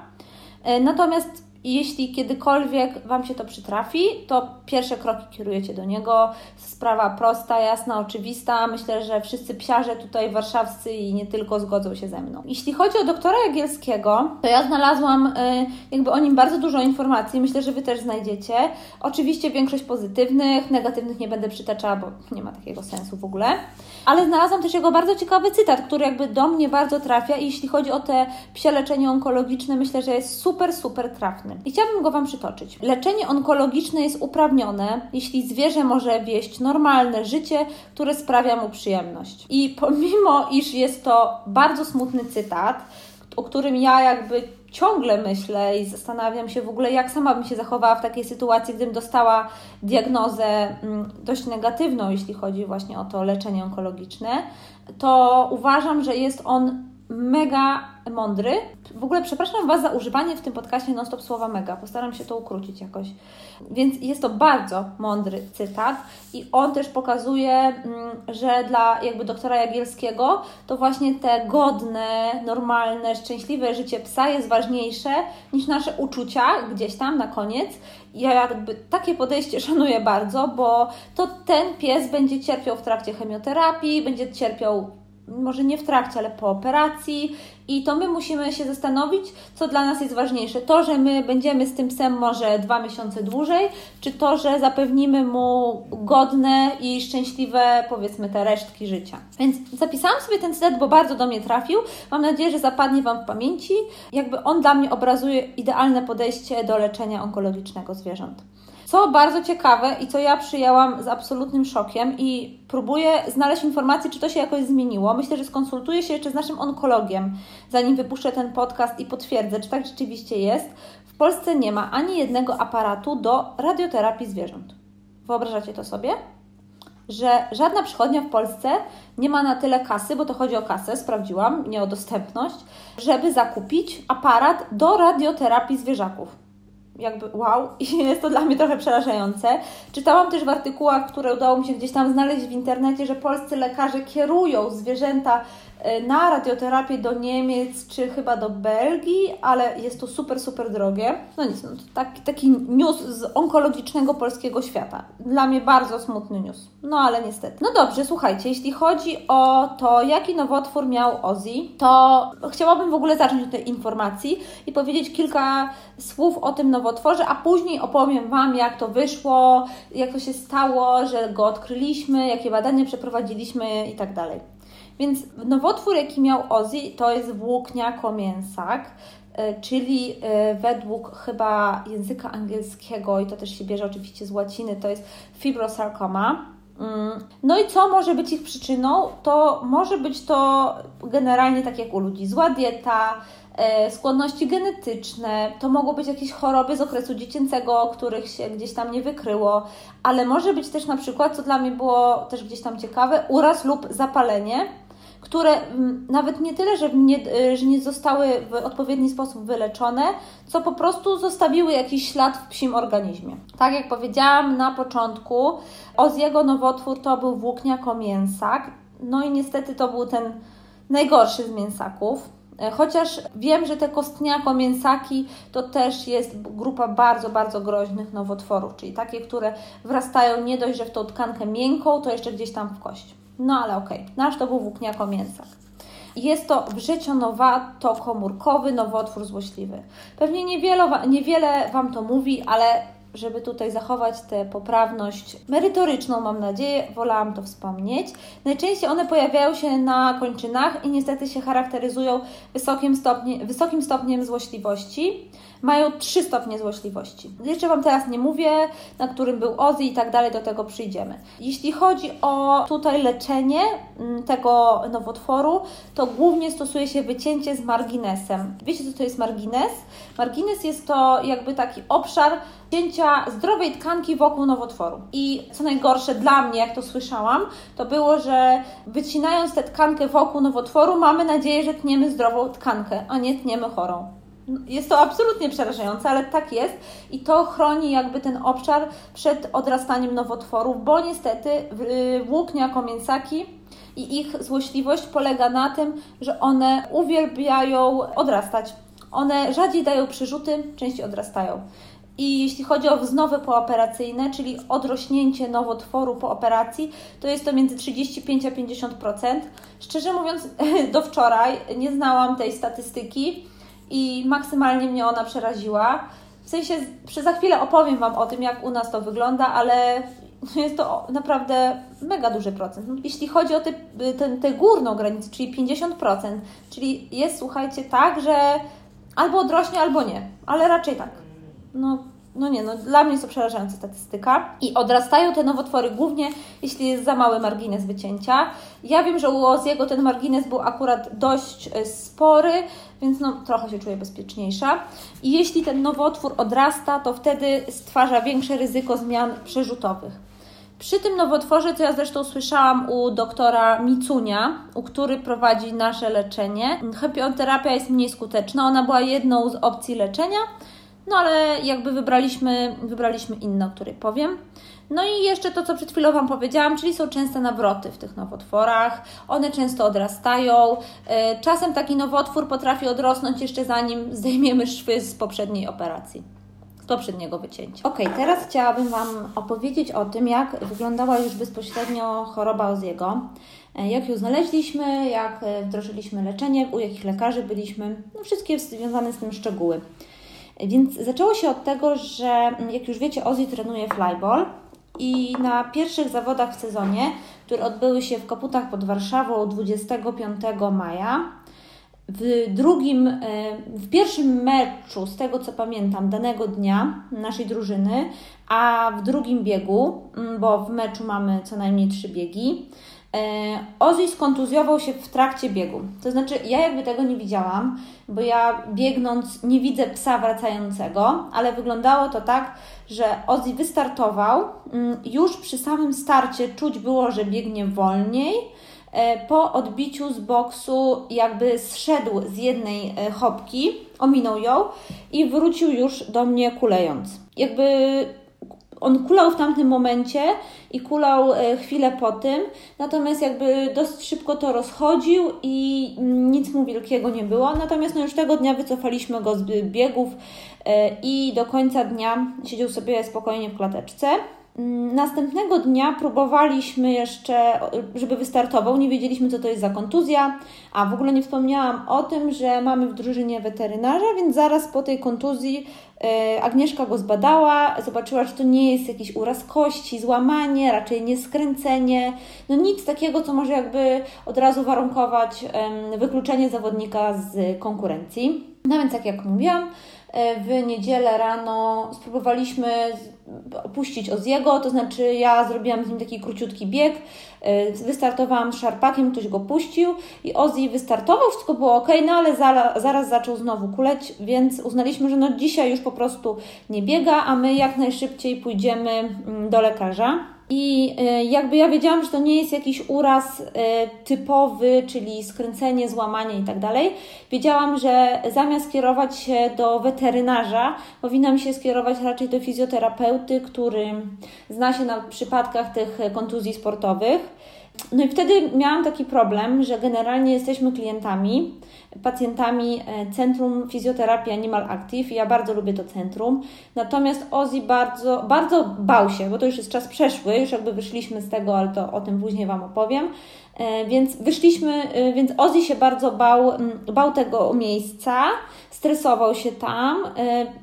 E, natomiast I jeśli kiedykolwiek Wam się to przytrafi, to pierwsze kroki kierujecie do niego. Sprawa prosta, jasna, oczywista. Myślę, że wszyscy psiarze tutaj warszawscy i nie tylko zgodzą się ze mną. Jeśli chodzi o doktora Jagielskiego, to ja znalazłam y, jakby o nim bardzo dużo informacji. Myślę, że Wy też znajdziecie. Oczywiście większość pozytywnych, negatywnych nie będę przytaczała, bo nie ma takiego sensu w ogóle. Ale znalazłam też jego bardzo ciekawy cytat, który jakby do mnie bardzo trafia i jeśli chodzi o te psie leczenie onkologiczne, myślę, że jest super, super trafny. I chciałabym go Wam przytoczyć. Leczenie onkologiczne jest uprawnione, jeśli zwierzę może wieść normalne życie, które sprawia mu przyjemność. I pomimo, iż jest to bardzo smutny cytat, o którym ja jakby ciągle myślę i zastanawiam się w ogóle, jak sama bym się zachowała w takiej sytuacji, gdybym dostała diagnozę mm, dość negatywną, jeśli chodzi właśnie o to leczenie onkologiczne, to uważam, że jest on mega mądry. W ogóle przepraszam Was za używanie w tym podcaście non-stop słowa mega. Postaram się to ukrócić jakoś. Więc jest to bardzo mądry cytat i on też pokazuje, mm, że dla jakby doktora Jagielskiego to właśnie te godne, normalne, szczęśliwe życie psa jest ważniejsze niż nasze uczucia gdzieś tam na koniec. Ja jakby takie podejście szanuję bardzo, bo to ten pies będzie cierpiał w trakcie chemioterapii, będzie cierpiał może nie w trakcie, ale po operacji. I to my musimy się zastanowić, co dla nas jest ważniejsze. To, że my będziemy z tym psem może dwa miesiące dłużej, czy to, że zapewnimy mu godne i szczęśliwe, powiedzmy, te resztki życia. Więc zapisałam sobie ten cytat, bo bardzo do mnie trafił. Mam nadzieję, że zapadnie Wam w pamięci. Jakby on dla mnie obrazuje idealne podejście do leczenia onkologicznego zwierząt. Co bardzo ciekawe i co ja przyjęłam z absolutnym szokiem i próbuję znaleźć informacje, czy to się jakoś zmieniło. Myślę, że skonsultuję się jeszcze z naszym onkologiem, zanim wypuszczę ten podcast i potwierdzę, czy tak rzeczywiście jest. W Polsce nie ma ani jednego aparatu do radioterapii zwierząt. Wyobrażacie to sobie? że żadna przychodnia w Polsce nie ma na tyle kasy, bo to chodzi o kasę, sprawdziłam, nie o dostępność, żeby zakupić aparat do radioterapii zwierzaków jakby wow, i jest to dla mnie trochę przerażające. Czytałam też w artykułach, które udało mi się gdzieś tam znaleźć w internecie, że polscy lekarze kierują zwierzęta na radioterapię do Niemiec czy chyba do Belgii, ale jest to super, super drogie. No nic, no, taki, taki news z onkologicznego polskiego świata. Dla mnie bardzo smutny news. No ale niestety. No dobrze, słuchajcie, jeśli chodzi o to, jaki nowotwór miał Ozzy, to chciałabym w ogóle zacząć od tej informacji i powiedzieć kilka słów o tym nowotworze, a później opowiem Wam, jak to wyszło, jak to się stało, że go odkryliśmy, jakie badania przeprowadziliśmy i tak dalej. Więc nowotwór, jaki miał Ozzy, to jest włókniako-mięsak, e, czyli e, według chyba języka angielskiego, i to też się bierze oczywiście z łaciny, to jest fibrosarcoma. Mm. No i co może być ich przyczyną? To może być to generalnie tak jak u ludzi, zła dieta, e, skłonności genetyczne, to mogą być jakieś choroby z okresu dziecięcego, których się gdzieś tam nie wykryło, ale może być też na przykład, co dla mnie było też gdzieś tam ciekawe, uraz lub zapalenie które mm, nawet nie tyle, że nie, y, że nie zostały w odpowiedni sposób wyleczone, co po prostu zostawiły jakiś ślad w psim organizmie. Tak jak powiedziałam na początku, jego nowotwór to był włókniako-mięsak, no i niestety to był ten najgorszy z mięsaków. E, chociaż wiem, że te kostniako-mięsaki to też jest grupa bardzo, bardzo groźnych nowotworów, czyli takie, które wrastają nie dość, że w tą tkankę miękką, to jeszcze gdzieś tam w kość. No ale okej, okay. nasz to był włókniako-mięsak. Jest to wrzecionowato-komórkowy nowotwór złośliwy. Pewnie niewiele, niewiele Wam to mówi, ale żeby tutaj zachować tę poprawność merytoryczną, mam nadzieję, wolałam to wspomnieć. Najczęściej one pojawiają się na kończynach i niestety się charakteryzują wysokim, stopnie, wysokim stopniem złośliwości. Mają trzy stopnie złośliwości. Jeszcze Wam teraz nie mówię, na którym był Ozzy i tak dalej, do tego przyjdziemy. Jeśli chodzi o tutaj leczenie mm, tego nowotworu, to głównie stosuje się wycięcie z marginesem. Wiecie, co to jest margines? Margines jest to jakby taki obszar cięcia zdrowej tkanki wokół nowotworu. I co najgorsze dla mnie, jak to słyszałam, to było, że wycinając tę tkankę wokół nowotworu, mamy nadzieję, że tniemy zdrową tkankę, a nie tniemy chorą. Jest to absolutnie przerażające, ale tak jest i to chroni jakby ten obszar przed odrastaniem nowotworów, bo niestety włóknia komięsaki i ich złośliwość polega na tym, że one uwielbiają odrastać one rzadziej dają przerzuty, częściej odrastają. I jeśli chodzi o wznowy pooperacyjne, czyli odrośnięcie nowotworu po operacji, to jest to między 35 a 50%. Szczerze mówiąc, do wczoraj nie znałam tej statystyki i maksymalnie mnie ona przeraziła. W sensie, za chwilę opowiem Wam o tym, jak u nas to wygląda, ale jest to naprawdę mega duży procent. No, jeśli chodzi o tę górną granicę, czyli 50%, czyli jest, słuchajcie, tak, że albo odrośnie, albo nie, ale raczej tak. No, no nie, no dla mnie jest to przerażająca statystyka. I odrastają te nowotwory głównie, jeśli jest za mały margines wycięcia. Ja wiem, że u Oziego ten margines był akurat dość e, spory, więc no trochę się czuję bezpieczniejsza. I jeśli ten nowotwór odrasta, to wtedy stwarza większe ryzyko zmian przerzutowych. Przy tym nowotworze, co ja zresztą słyszałam u doktora Micunia, u który prowadzi nasze leczenie, chemioterapia jest mniej skuteczna. Ona była jedną z opcji leczenia, no ale jakby wybraliśmy, wybraliśmy inną, o której powiem. No i jeszcze to, co przed chwilą Wam powiedziałam, czyli są częste nawroty w tych nowotworach. One często odrastają. E, czasem taki nowotwór potrafi odrosnąć jeszcze zanim zdejmiemy szwy z poprzedniej operacji z poprzedniego wycięcia. Ok, teraz chciałabym Wam opowiedzieć o tym, jak wyglądała już bezpośrednio choroba Oziego. E, jak ją znaleźliśmy, jak e, wdrożyliśmy leczenie, u jakich lekarzy byliśmy, no wszystkie związane z tym szczegóły. Więc zaczęło się od tego, że mm, jak już wiecie, Ozzy trenuje flyball i na pierwszych zawodach w sezonie, które odbyły się w Koputach pod Warszawą 25 maja, w drugim, e, w pierwszym meczu, z tego co pamiętam, danego dnia naszej drużyny, a w drugim biegu, mm, bo w meczu mamy co najmniej trzy biegi, Ozzy skontuzjował się w trakcie biegu. To znaczy, ja jakby tego nie widziałam, bo ja biegnąc nie widzę psa wracającego, ale wyglądało to tak, że Ozzy wystartował. Mm, już przy samym starcie czuć było, że biegnie wolniej. E, po odbiciu z boksu, jakby zszedł z jednej e, chopki, ominął ją i wrócił już do mnie kulejąc. Jakby on kulał w tamtym momencie i kulał e, chwilę po tym, natomiast jakby dość szybko to rozchodził i nic mu wielkiego nie było. Natomiast no już tego dnia wycofaliśmy go z biegów e, i do końca dnia siedział sobie spokojnie w klateczce. Mm, następnego dnia próbowaliśmy jeszcze, żeby wystartował, nie wiedzieliśmy co to jest za kontuzja, a w ogóle nie wspomniałam o tym, że mamy w drużynie weterynarza, więc zaraz po tej kontuzji e, Agnieszka go zbadała, zobaczyła, że to nie jest jakiś uraz kości, złamanie, raczej nie skręcenie, no nic takiego, co może jakby od razu warunkować wykluczenie zawodnika z konkurencji. No więc tak jak mówiłam, e, w niedzielę rano spróbowaliśmy opuścić Oziego, to znaczy ja zrobiłam z nim taki króciutki bieg, e, wystartowałam z szarpakiem, ktoś go puścił i Ozzy wystartował, wszystko było ok, no ale zaraz, zaraz zaczął znowu kuleć, więc uznaliśmy, że no dzisiaj już po prostu nie biega, a my jak najszybciej pójdziemy mm, do lekarza. I e, jakby ja wiedziałam, że to nie jest jakiś uraz e, typowy, czyli skręcenie, złamanie i tak dalej. Wiedziałam, że zamiast kierować się do weterynarza, powinnam się skierować raczej do fizjoterapeuty, który zna się na przypadkach tych kontuzji sportowych. No i wtedy miałam taki problem, że generalnie jesteśmy klientami pacjentami e, Centrum Fizjoterapii Animal Active. Ja bardzo lubię to centrum. Natomiast Ozzy bardzo, bardzo bał się, bo to już jest czas przeszły, już jakby wyszliśmy z tego, ale to o tym później Wam opowiem. E, więc wyszliśmy, e, więc Ozzy się bardzo bał, bał tego miejsca, stresował się tam,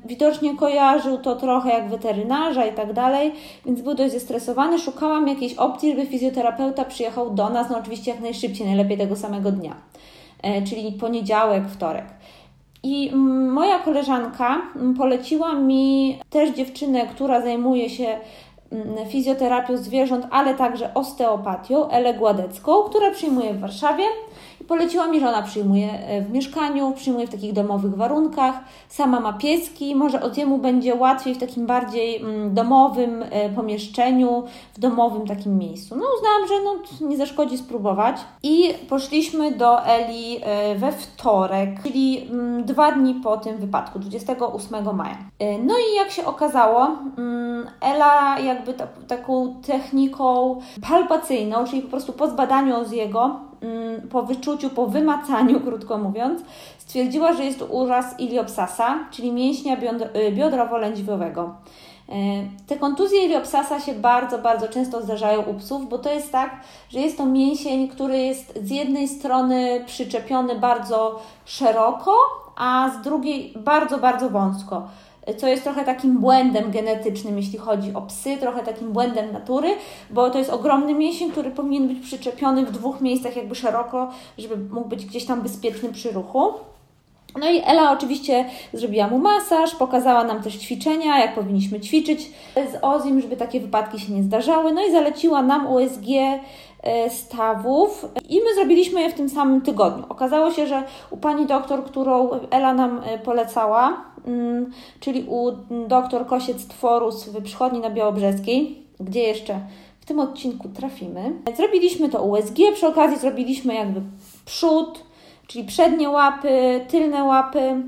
widocznie kojarzył to trochę jak weterynarza i tak dalej, więc był dość zestresowany. Szukałam jakiejś opcji, żeby fizjoterapeuta przyjechał do nas, no oczywiście jak najszybciej, najlepiej tego samego dnia. E, czyli poniedziałek, wtorek. I moja koleżanka poleciła mi też dziewczynę, która zajmuje się fizjoterapią zwierząt, ale także osteopatią, Elę Gładecką, która przyjmuje w Warszawie poleciła mi, że ona przyjmuje e, w mieszkaniu, przyjmuje w takich domowych warunkach, sama ma pieski, może od jemu będzie łatwiej w takim bardziej mm, domowym e, pomieszczeniu, w domowym takim miejscu. No uznałam, że no, nie zaszkodzi spróbować i poszliśmy do Eli e, we wtorek, czyli mm, dwa dni po tym wypadku, 28 maja. No i jak się okazało, mm, Ela jakby ta, taką techniką palpacyjną, czyli po prostu po zbadaniu z jego po wyczuciu, po wymacaniu, krótko mówiąc, stwierdziła, że jest uraz iliopsasa, czyli mięśnia y, biodrowo-lędźwiowego. E, te kontuzje iliopsasa się bardzo, bardzo często zdarzają u psów, bo to jest tak, że jest to mięsień, który jest z jednej strony przyczepiony bardzo szeroko, a z drugiej bardzo, bardzo wąsko co jest trochę takim błędem genetycznym, jeśli chodzi o psy, trochę takim błędem natury, bo to jest ogromny mięsień, który powinien być przyczepiony w dwóch miejscach jakby szeroko, żeby mógł być gdzieś tam bezpieczny przy ruchu. No i Ela oczywiście zrobiła mu masaż, pokazała nam też ćwiczenia, jak powinniśmy ćwiczyć z Ozim, żeby takie wypadki się nie zdarzały. No i zaleciła nam USG e, stawów i my zrobiliśmy je w tym samym tygodniu. Okazało się, że u pani doktor, którą Ela nam e, polecała, czyli u doktor Kosiec Tworus w przychodni na Białobrzeskiej, gdzie jeszcze w tym odcinku trafimy. Zrobiliśmy to USG, przy okazji zrobiliśmy jakby przód, czyli przednie łapy, tylne łapy.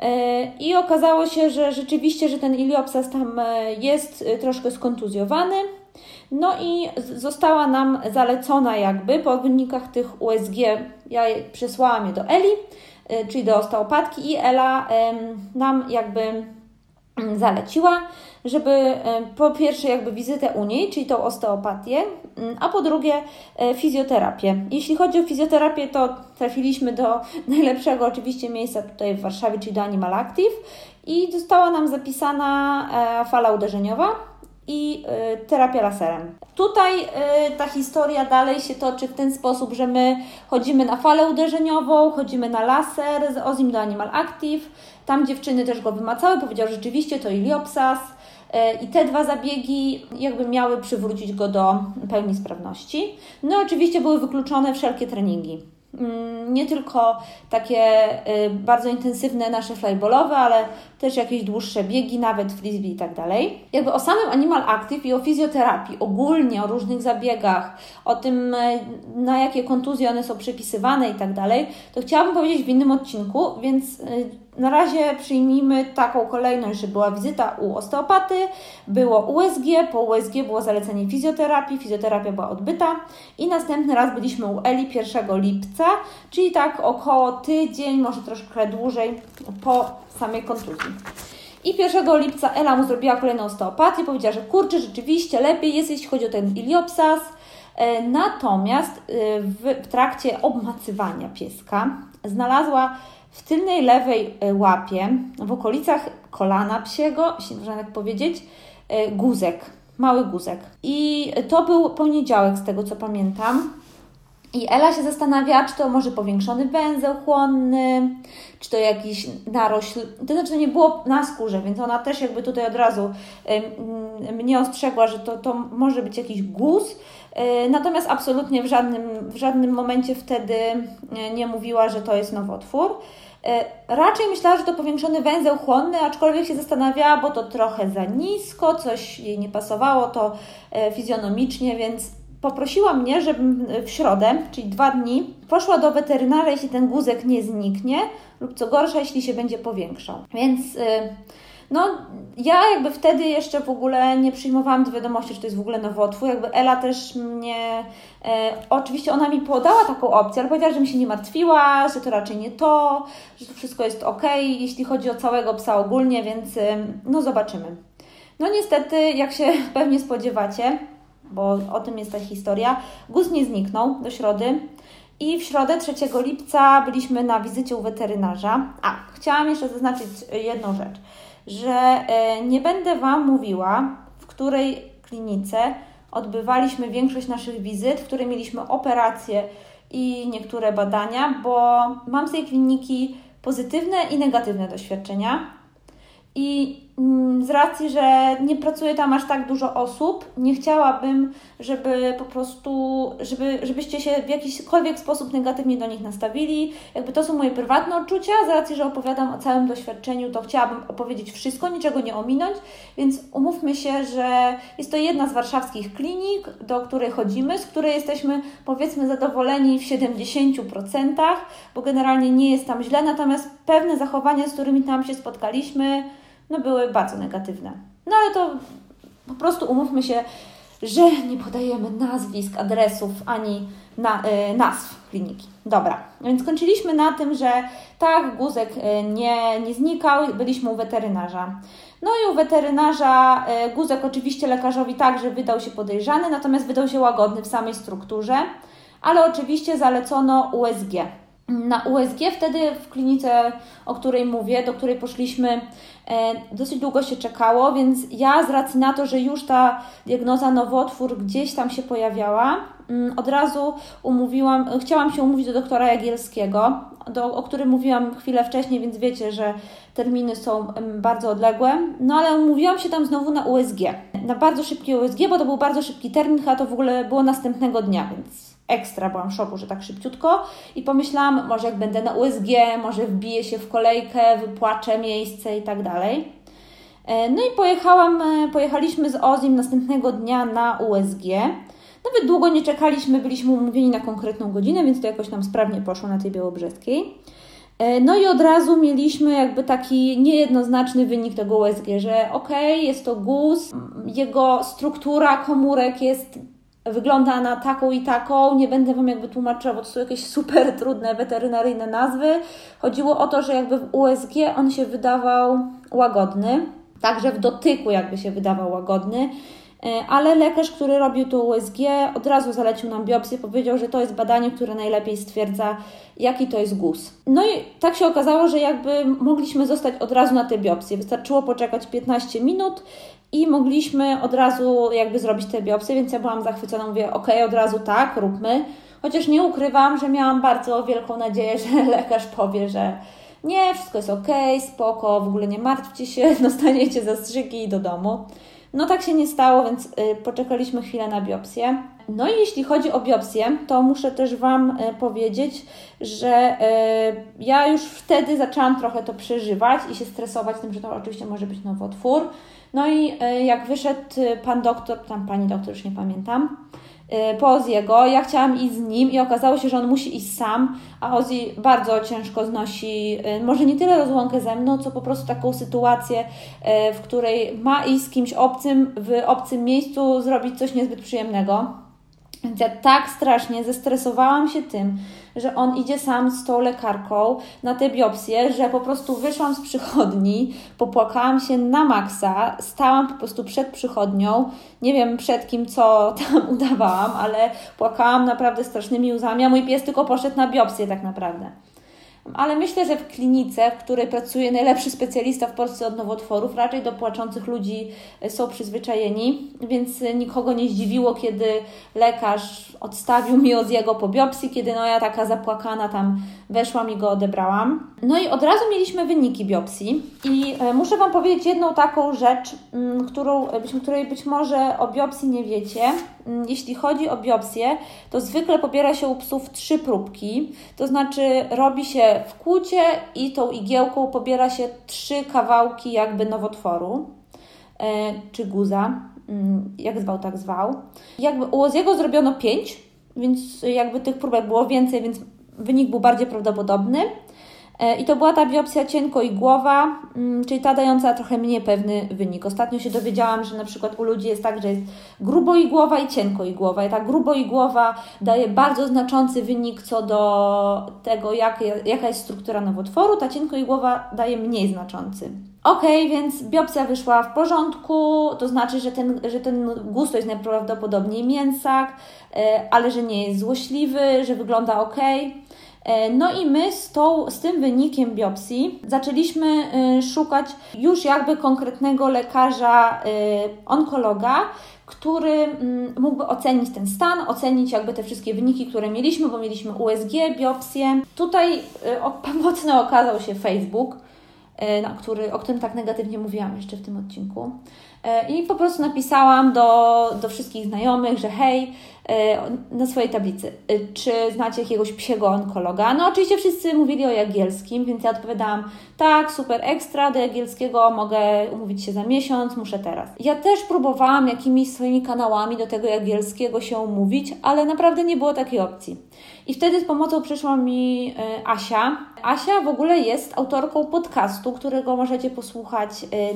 E, I okazało się, że rzeczywiście, że ten iliopsas tam e, jest e, troszkę skontuzjowany. No i została nam zalecona jakby po wynikach tych USG, ja przesłałam je do Eli, czyli do osteopatki i Ela nam jakby mm, zaleciła, żeby e, po pierwsze jakby wizytę u niej, czyli tą osteopatię, mm, a po drugie e, fizjoterapię. Jeśli chodzi o fizjoterapię, to trafiliśmy do najlepszego oczywiście miejsca tutaj w Warszawie, czyli do Animal Active i została nam zapisana e, fala uderzeniowa i terapia laserem. Tutaj ta historia dalej się toczy w ten sposób, że my chodzimy na falę uderzeniową, chodzimy na laser z Ozim do Animal Active. Tam dziewczyny też go wymacały, powiedziały, że rzeczywiście to iliopsas, E, I te dwa zabiegi jakby miały przywrócić go do pełni sprawności. No oczywiście były wykluczone wszelkie treningi. Mm, nie tylko takie y, bardzo intensywne nasze flyballowe, ale też jakieś dłuższe biegi, nawet frisbee i tak dalej. Jakby o samym Animal Active i o fizjoterapii, ogólnie o różnych zabiegach, o tym y, na jakie kontuzje one są przypisywane i tak dalej, to chciałabym powiedzieć w innym odcinku, więc y, na razie przyjmijmy taką kolejność, że była wizyta u osteopaty, było USG, po USG było zalecenie fizjoterapii, fizjoterapia była odbyta i następny raz byliśmy u Eli 1 lipca, czyli tak około tydzień, może troszkę dłużej po samej kontuzji. I 1 lipca Ela mu zrobiła kolejną osteopatię, powiedziała, że kurczę, rzeczywiście lepiej jest, jeśli chodzi o ten iliopsas. E, natomiast e, w, w trakcie obmacywania pieska znalazła w tylnej lewej e, łapie, w okolicach kolana psiego, jeśli można tak powiedzieć, e, guzek, mały guzek. I to był poniedziałek, z tego co pamiętam. I Ela się zastanawia, czy to może powiększony węzeł chłonny, czy to jakiś narośl. To znaczy, to nie było na skórze, więc ona też jakby tutaj od razu mnie ostrzegła, że to, to może być jakiś guz. E, natomiast absolutnie w żadnym, w żadnym momencie wtedy nie mówiła, że to jest nowotwór. E, raczej myślała, że to powiększony węzeł chłonny, aczkolwiek się zastanawiała, bo to trochę za nisko, coś jej nie pasowało to e, fizjonomicznie, więc poprosiła mnie, żebym w środę, czyli dwa dni, poszła do weterynarza, jeśli ten guzek nie zniknie, lub co gorsza, jeśli się będzie powiększał. Więc e, no, ja jakby wtedy jeszcze w ogóle nie przyjmowałam do wiadomości, że to jest w ogóle nowotwór. Jakby Ela też mnie, e, oczywiście ona mi podała taką opcję, ale powiedziała, że mi się nie martwiła, że to raczej nie to, że to wszystko jest ok, jeśli chodzi o całego psa ogólnie, więc e, no zobaczymy. No niestety, jak się pewnie spodziewacie, bo o tym jest ta historia, guz nie zniknął do środy. I w środę 3 lipca byliśmy na wizycie u weterynarza. A, chciałam jeszcze zaznaczyć jedną rzecz że e, nie będę Wam mówiła, w której klinice odbywaliśmy większość naszych wizyt, w której mieliśmy operacje i niektóre badania, bo mam z tej kliniki pozytywne i negatywne doświadczenia. I z racji, że nie pracuje tam aż tak dużo osób, nie chciałabym, żeby po prostu, żeby, żebyście się w jakikolwiek sposób negatywnie do nich nastawili. Jakby to są moje prywatne odczucia, z racji, że opowiadam o całym doświadczeniu, to chciałabym opowiedzieć wszystko, niczego nie ominąć, więc umówmy się, że jest to jedna z warszawskich klinik, do której chodzimy, z której jesteśmy powiedzmy zadowoleni w 70%, bo generalnie nie jest tam źle, natomiast pewne zachowania, z którymi tam się spotkaliśmy, no były bardzo negatywne. No ale to po prostu umówmy się, że nie podajemy nazwisk, adresów ani na, y, nazw kliniki. Dobra, więc skończyliśmy na tym, że tak, guzek y, nie, nie znikał, byliśmy u weterynarza. No i u weterynarza y, guzek oczywiście lekarzowi także wydał się podejrzany, natomiast wydał się łagodny w samej strukturze, ale oczywiście zalecono USG. Na USG wtedy w klinice, o której mówię, do której poszliśmy, dosyć długo się czekało, więc ja z racji na to, że już ta diagnoza nowotwór gdzieś tam się pojawiała, Mm, od razu umówiłam, chciałam się umówić do doktora Jagielskiego, do, o którym mówiłam chwilę wcześniej, więc wiecie, że terminy są bardzo odległe. No ale umówiłam się tam znowu na USG, na bardzo szybkie USG, bo to był bardzo szybki termin, a to w ogóle było następnego dnia, więc ekstra byłam w szoku, że tak szybciutko i pomyślałam, może jak będę na USG, może wbiję się w kolejkę, wypłaczę miejsce i tak dalej. E, no i pojechałam, e, pojechaliśmy z Ozim następnego dnia na USG. Nawet długo nie czekaliśmy, byliśmy umówieni na konkretną godzinę, więc to jakoś nam sprawnie poszło na tej białobrzeskiej. E, no i od razu mieliśmy jakby taki niejednoznaczny wynik tego USG, że ok, jest to guz, jego struktura komórek jest wygląda na taką i taką. Nie będę Wam jakby tłumaczyła, bo to są jakieś super trudne weterynaryjne nazwy. Chodziło o to, że jakby w USG on się wydawał łagodny, także w dotyku jakby się wydawał łagodny. E, ale lekarz, który robił to USG, od razu zalecił nam biopsję, powiedział, że to jest badanie, które najlepiej stwierdza, jaki to jest guz. No i tak się okazało, że jakby mogliśmy zostać od razu na tę biopsję. Wystarczyło poczekać 15 minut i mogliśmy od razu jakby zrobić tę biopsję, więc ja byłam zachwycona, mówię, ok, od razu tak, róbmy. Chociaż nie ukrywam, że miałam bardzo wielką nadzieję, że lekarz powie, że nie, wszystko jest ok, spoko, w ogóle nie martwcie się, dostaniecie zastrzyki do domu. No tak się nie stało, więc y, poczekaliśmy chwilę na biopsję. No i jeśli chodzi o biopsję, to muszę też Wam y, powiedzieć, że y, ja już wtedy zaczęłam trochę to przeżywać i się stresować tym, że to oczywiście może być nowotwór. No i jak wyszedł pan doktor, tam pani doktor, już nie pamiętam, Y, po Oziego. Ja chciałam iść z nim i okazało się, że on musi iść sam, a Ozzy bardzo ciężko znosi, może nie tyle rozłąkę ze mną, co po prostu taką sytuację, w której ma iść z kimś obcym, w obcym miejscu zrobić coś niezbyt przyjemnego. Więc ja tak strasznie zestresowałam się tym, że on idzie sam z tą lekarką na tę biopsję, że po prostu wyszłam z przychodni, popłakałam się na maksa, stałam po prostu przed przychodnią, nie wiem przed kim, co tam udawałam, ale płakałam naprawdę strasznymi łzami, a mój pies tylko poszedł na biopsję tak naprawdę ale myślę, że w klinice, w której pracuje najlepszy specjalista w Polsce od nowotworów, raczej do płaczących ludzi e, są przyzwyczajeni, więc nikogo nie zdziwiło, kiedy lekarz odstawił mi od jego po biopsji, kiedy no ja taka zapłakana tam weszłam i go odebrałam. No i od razu mieliśmy wyniki biopsji i e, muszę Wam powiedzieć jedną taką rzecz, mm, którą, której być może o biopsji nie wiecie. Mm, jeśli chodzi o biopsję, to zwykle pobiera się u psów trzy próbki, to znaczy robi się w kłucie i tą igiełką pobiera się trzy kawałki jakby nowotworu e, czy guza, mm, jak zwał, tak zwał. Jakby u Oziego zrobiono pięć, więc jakby tych próbek było więcej, więc wynik był bardziej prawdopodobny. E, I to była ta biopsja cienko-igłowa, mm, czyli ta dająca trochę mniej pewny wynik. Ostatnio się dowiedziałam, że na przykład u ludzi jest tak, że jest gruboigłowa i cienkoigłowa. I ta gruboigłowa daje bardzo znaczący wynik co do tego, jak, jaka jest struktura nowotworu, ta cienkoigłowa daje mniej znaczący. Ok, więc biopsja wyszła w porządku, to znaczy, że ten, że ten guz to jest najprawdopodobniej mięsak, e, ale że nie jest złośliwy, że wygląda ok. E, no i my z, tą, z tym wynikiem biopsji zaczęliśmy e, szukać już jakby konkretnego lekarza, e, onkologa, który mm, mógłby ocenić ten stan, ocenić jakby te wszystkie wyniki, które mieliśmy, bo mieliśmy USG, biopsję. Tutaj pomocny okazał się Facebook, na który, o którym tak negatywnie mówiłam jeszcze w tym odcinku. I po prostu napisałam do, do wszystkich znajomych, że hej, na swojej tablicy. E, czy znacie jakiegoś psiego onkologa? No oczywiście wszyscy mówili o Jagielskim, więc ja odpowiadałam tak, super ekstra, do Jagielskiego mogę umówić się za miesiąc, muszę teraz. Ja też próbowałam jakimiś swoimi kanałami do tego Jagielskiego się umówić, ale naprawdę nie było takiej opcji. I wtedy z pomocą przyszła mi e, Asia. Asia w ogóle jest autorką podcastu, którego możecie posłuchać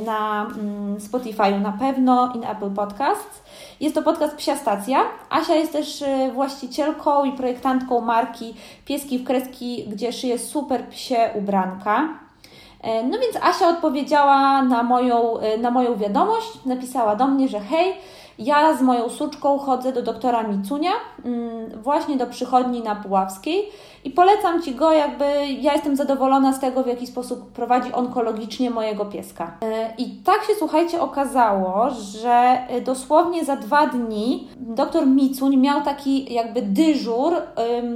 na mm, Spotify na pewno i na Apple Podcasts. Jest to podcast Psia Stacja. Asia jest też e, właścicielką i projektantką marki Pieski w Kreski, gdzie szyje super psie ubranka. E, no więc Asia odpowiedziała na moją, e, na moją wiadomość, napisała do mnie, że hej, ja z moją suczką chodzę do doktora Micunia, mm, właśnie do przychodni na Puławskiej i polecam Ci go, jakby ja jestem zadowolona z tego, w jaki sposób prowadzi onkologicznie mojego pieska. E, I tak się, słuchajcie, okazało, że dosłownie za dwa dni doktor Micuń miał taki jakby dyżur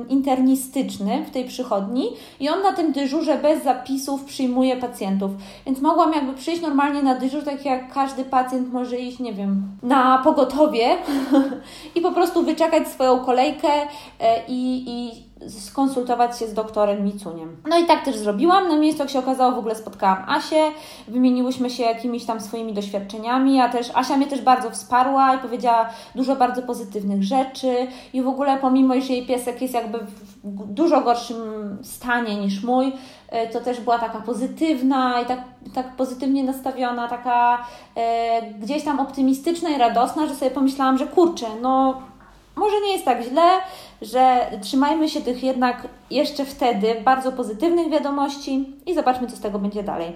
internistyczny w tej przychodni i on na tym dyżurze bez zapisów przyjmuje pacjentów. Więc mogłam jakby przyjść normalnie na dyżur, tak jak każdy pacjent może iść, nie wiem, na pogotowie i po prostu wyczekać swoją kolejkę e, i, i skonsultować się z doktorem Micuniem. No i tak też zrobiłam. Na miejscu, jak się okazało, w ogóle spotkałam Asię, wymieniłyśmy się jakimiś tam swoimi doświadczeniami, a też Asia mnie też bardzo wsparła i powiedziała dużo bardzo pozytywnych rzeczy i w ogóle pomimo, że jej piesek jest jakby w dużo gorszym stanie niż mój, e, to też była taka pozytywna i tak, tak pozytywnie nastawiona, taka e, gdzieś tam optymistyczna i radosna, że sobie pomyślałam, że kurczę, no może nie jest tak źle, że trzymajmy się tych jednak jeszcze wtedy bardzo pozytywnych wiadomości i zobaczmy, co z tego będzie dalej.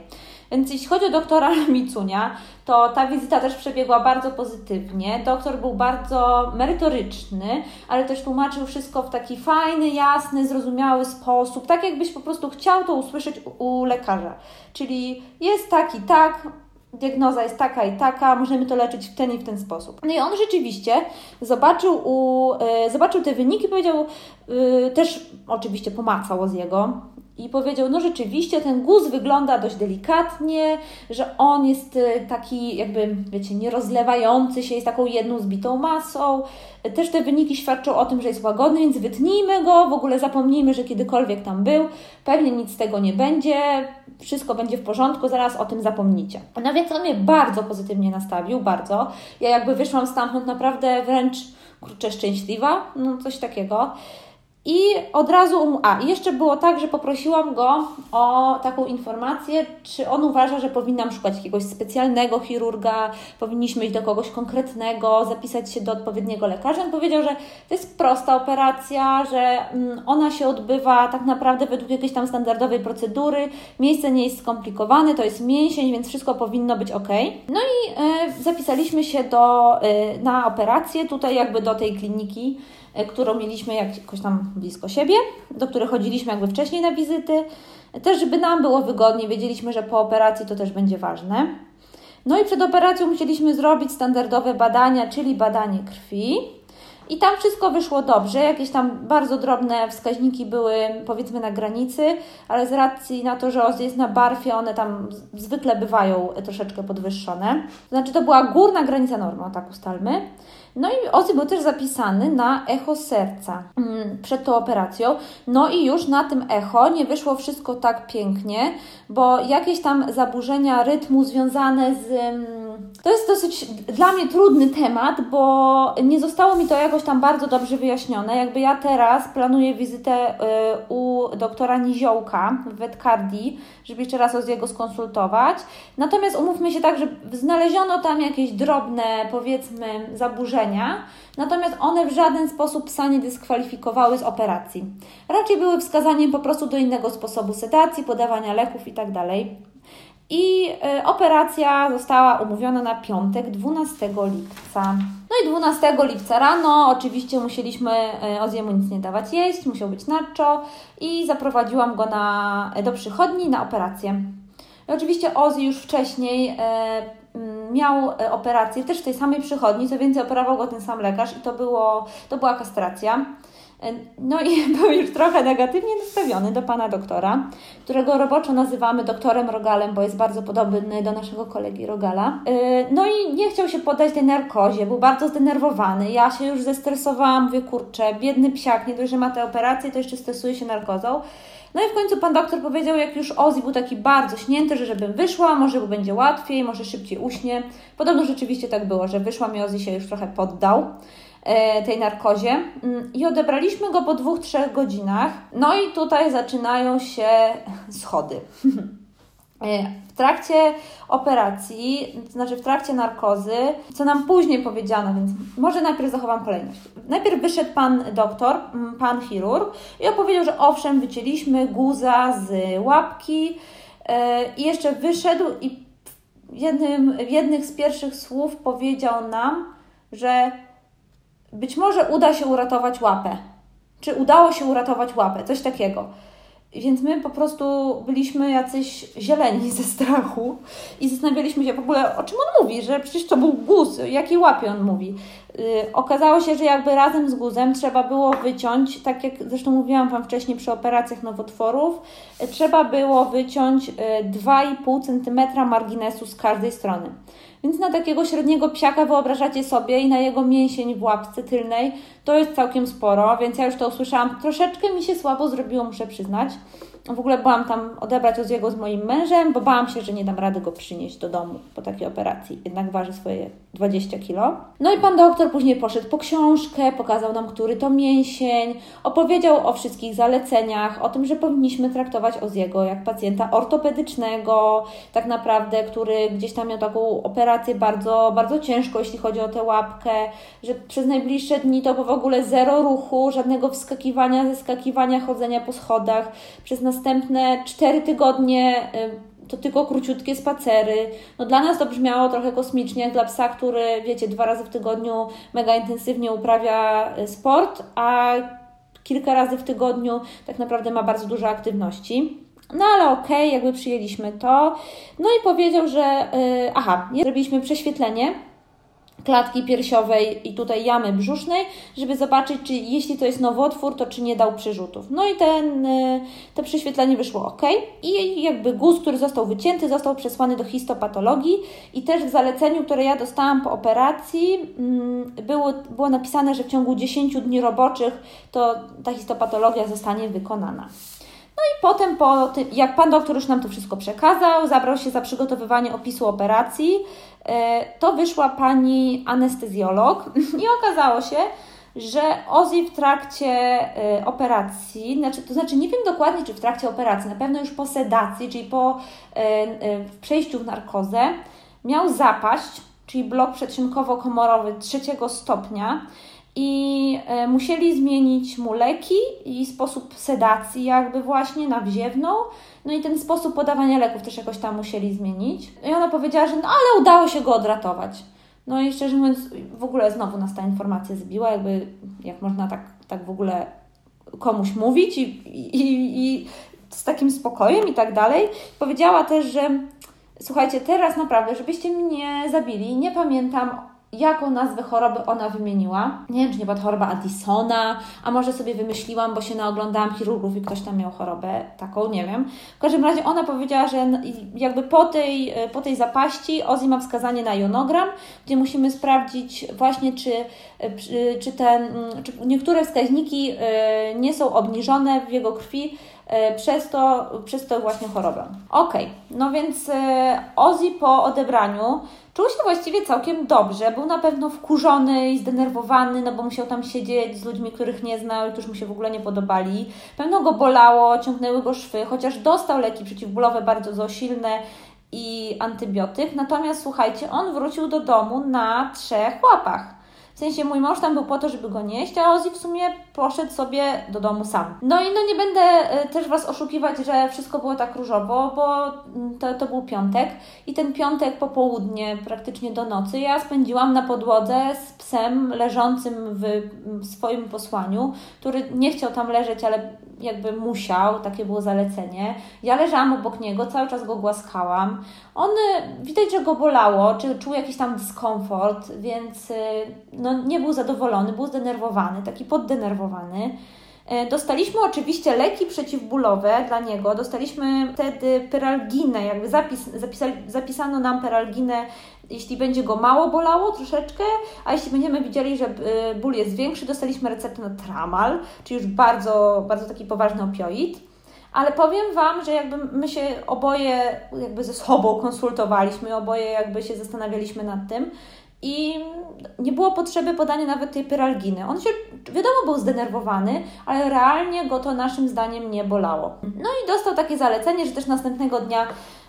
Więc jeśli chodzi o doktora Micunia, to ta wizyta też przebiegła bardzo pozytywnie. Doktor był bardzo merytoryczny, ale też tłumaczył wszystko w taki fajny, jasny, zrozumiały sposób, tak jakbyś po prostu chciał to usłyszeć u lekarza. Czyli jest tak i tak, diagnoza jest taka i taka, możemy to leczyć w ten i w ten sposób. No i on rzeczywiście zobaczył, u, y, zobaczył te wyniki, powiedział, y, też oczywiście pomacał z jego i powiedział, no rzeczywiście ten guz wygląda dość delikatnie, że on jest y, taki jakby, wiecie, nierozlewający się, jest taką jedną zbitą masą. Też te wyniki świadczą o tym, że jest łagodny, więc wytnijmy go, w ogóle zapomnijmy, że kiedykolwiek tam był, pewnie nic z tego nie będzie, wszystko będzie w porządku, zaraz o tym zapomnicie. No więc on mnie bardzo pozytywnie nastawił, bardzo. Ja jakby wyszłam stamtąd naprawdę wręcz kurczę szczęśliwa, no coś takiego. I od razu, a jeszcze było tak, że poprosiłam go o taką informację, czy on uważa, że powinnam szukać jakiegoś specjalnego chirurga, powinniśmy iść do kogoś konkretnego, zapisać się do odpowiedniego lekarza. On powiedział, że to jest prosta operacja, że mm, ona się odbywa tak naprawdę według jakiejś tam standardowej procedury, miejsce nie jest skomplikowane, to jest mięsień, więc wszystko powinno być ok. No i y, zapisaliśmy się do, y, na operację tutaj jakby do tej kliniki E, którą mieliśmy jakoś tam blisko siebie, do której chodziliśmy jakby wcześniej na wizyty. Też, żeby nam było wygodnie, wiedzieliśmy, że po operacji to też będzie ważne. No i przed operacją musieliśmy zrobić standardowe badania, czyli badanie krwi. I tam wszystko wyszło dobrze, jakieś tam bardzo drobne wskaźniki były powiedzmy na granicy, ale z racji na to, że OZ jest na barfie, one tam zwykle bywają troszeczkę podwyższone. Znaczy to była górna granica normy, tak ustalmy. No i Ozzy był też zapisany na echo serca mm, przed tą operacją. No i już na tym echo nie wyszło wszystko tak pięknie, bo jakieś tam zaburzenia rytmu związane z. Mm, to jest dosyć dla mnie trudny temat, bo nie zostało mi to jakoś tam bardzo dobrze wyjaśnione. Jakby ja teraz planuję wizytę y, u doktora Niziołka w Wetcardii, żeby jeszcze raz z jego skonsultować. Natomiast umówmy się tak, że znaleziono tam jakieś drobne, powiedzmy, zaburzenia natomiast one w żaden sposób psa nie dyskwalifikowały z operacji. Raczej były wskazaniem po prostu do innego sposobu sedacji, podawania leków itd. I y, operacja została umówiona na piątek 12 lipca. No i 12 lipca rano oczywiście musieliśmy y, Oziemu nic nie dawać jeść, musiał być nacho i zaprowadziłam go na, do przychodni na operację. I oczywiście Ozzy już wcześniej Mm, miał e, operację też w tej samej przychodni, co więcej operował go ten sam lekarz i to, było, to była kastracja. E, no i był już trochę negatywnie nastawiony do pana doktora, którego roboczo nazywamy doktorem Rogalem, bo jest bardzo podobny do naszego kolegi Rogala. E, no i nie chciał się poddać tej narkozie, był bardzo zdenerwowany. Ja się już zestresowałam, mówię, kurczę, biedny psiak, nie dość, że ma tę operację, to jeszcze stresuje się narkozą. No i w końcu pan doktor powiedział, jak już Ozzy był taki bardzo śnięty, że żebym wyszła, może będzie łatwiej, może szybciej uśnie. Podobno rzeczywiście tak było, że wyszłam i Ozzy się już trochę poddał e, tej narkozie mm, i odebraliśmy go po dwóch, trzech godzinach. No i tutaj zaczynają się schody. W trakcie operacji, to znaczy w trakcie narkozy, co nam później powiedziano, więc może najpierw zachowam kolejność. Najpierw wyszedł pan doktor, pan chirurg i opowiedział, że owszem, wycięliśmy guza z łapki i jeszcze wyszedł i jednym, jednych z pierwszych słów powiedział nam, że być może uda się uratować łapę. Czy udało się uratować łapę? Coś takiego. Więc my po prostu byliśmy jacyś zieleni ze strachu i zastanawialiśmy się w ogóle, o czym on mówi, że przecież to był guz, jakiej łapie on mówi. Yy, okazało się, że jakby razem z guzem trzeba było wyciąć, tak jak zresztą mówiłam Wam wcześniej przy operacjach nowotworów, yy, trzeba było wyciąć yy, 2,5 cm marginesu z każdej strony. Więc na takiego średniego psiaka wyobrażacie sobie i na jego mięsień w łapce tylnej to jest całkiem sporo, więc ja już to usłyszałam. Troszeczkę mi się słabo zrobiło, muszę przyznać. W ogóle byłam tam odebrać Oziego z moim mężem, bo bałam się, że nie dam rady go przynieść do domu po takiej operacji. Jednak waży swoje 20 kilo. No i pan doktor później poszedł po książkę, pokazał nam, który to mięsień, opowiedział o wszystkich zaleceniach, o tym, że powinniśmy traktować Oziego jak pacjenta ortopedycznego, tak naprawdę, który gdzieś tam miał taką operację bardzo, bardzo ciężką, jeśli chodzi o tę łapkę, że przez najbliższe dni to w ogóle zero ruchu, żadnego wskakiwania, zeskakiwania, chodzenia po schodach. Przez następne 4 tygodnie y, to tylko króciutkie spacery. No dla nas to brzmiało trochę kosmicznie, jak dla psa, który, wiecie, dwa razy w tygodniu mega intensywnie uprawia y, sport, a kilka razy w tygodniu tak naprawdę ma bardzo dużo aktywności. No ale okej, okay, jakby przyjęliśmy to. No i powiedział, że yy, aha, zrobiliśmy prześwietlenie klatki piersiowej i tutaj jamy brzusznej, żeby zobaczyć, czy jeśli to jest nowotwór, to czy nie dał przerzutów. No i ten, y, to prześwietlenie wyszło ok. I jakby guz, który został wycięty, został przesłany do histopatologii i też w zaleceniu, które ja dostałam po operacji, mm, było, było napisane, że w ciągu 10 dni roboczych to ta histopatologia zostanie wykonana. No i potem, po tym, jak pan doktor już nam to wszystko przekazał, zabrał się za przygotowywanie opisu operacji, to wyszła pani anestezjolog. I okazało się, że Ozzy w trakcie e, operacji, znaczy, to znaczy nie wiem dokładnie, czy w trakcie operacji, na pewno już po sedacji, czyli po e, przejściu w narkozę, miał zapaść, czyli blok przedsionkowo-komorowy trzeciego stopnia i e, musieli zmienić mu leki i sposób sedacji jakby właśnie na wziewną. No i ten sposób podawania leków też jakoś tam musieli zmienić. I ona powiedziała, że no ale udało się go odratować. No i szczerze mówiąc, w ogóle znowu nas ta informacja zbiła, jakby jak można tak, tak w ogóle komuś mówić i, i, i z takim spokojem i tak dalej. Powiedziała też, że słuchajcie, teraz naprawdę, żebyście mnie zabili, nie pamiętam jaką nazwę choroby ona wymieniła. Nie wiem, czy nie była choroba Addisona, a może sobie wymyśliłam, bo się naoglądałam chirurgów i ktoś tam miał chorobę taką, nie wiem. W każdym razie ona powiedziała, że jakby po tej, po tej zapaści Ozzy ma wskazanie na jonogram, gdzie musimy sprawdzić właśnie, czy, czy, te, czy niektóre wskaźniki y, nie są obniżone w jego krwi, przez to, przez to właśnie chorobę. Ok, no więc y, Ozzy po odebraniu Czuł się właściwie całkiem dobrze. Był na pewno wkurzony i zdenerwowany, no bo musiał tam siedzieć z ludźmi, których nie znał i którzy mu się w ogóle nie podobali. Pewno go bolało, ciągnęły go szwy, chociaż dostał leki przeciwbólowe bardzo silne i antybiotyk. Natomiast słuchajcie, on wrócił do domu na trzech łapach. W sensie mój mąż tam był po to, żeby go nieść, a Ozzy w sumie poszedł sobie do domu sam. No i no nie będę e, też Was oszukiwać, że wszystko było tak różowo, bo mm, to, to był piątek i ten piątek popołudnie, praktycznie do nocy, ja spędziłam na podłodze z psem leżącym w swoim posłaniu, który nie chciał tam leżeć, ale jakby musiał, takie było zalecenie. Ja leżałam obok niego, cały czas go głaskałam. On widać, że go bolało, czy czuł jakiś tam dyskomfort, więc y, no, nie był zadowolony, był zdenerwowany, taki poddenerwowany. E, dostaliśmy oczywiście leki przeciwbólowe dla niego. Dostaliśmy wtedy peralginę, jakby zapis, zapisali, zapisano nam peralginę, jeśli będzie go mało bolało troszeczkę, a jeśli będziemy widzieli, że y, ból jest większy, dostaliśmy receptę na tramal, czyli już bardzo, bardzo taki poważny opioid. Ale powiem Wam, że jakby my się oboje jakby ze sobą konsultowaliśmy, oboje jakby się zastanawialiśmy nad tym i nie było potrzeby podania nawet tej pyralginy. On się, wiadomo, był zdenerwowany, ale realnie go to naszym zdaniem nie bolało. No i dostał takie zalecenie, że też następnego dnia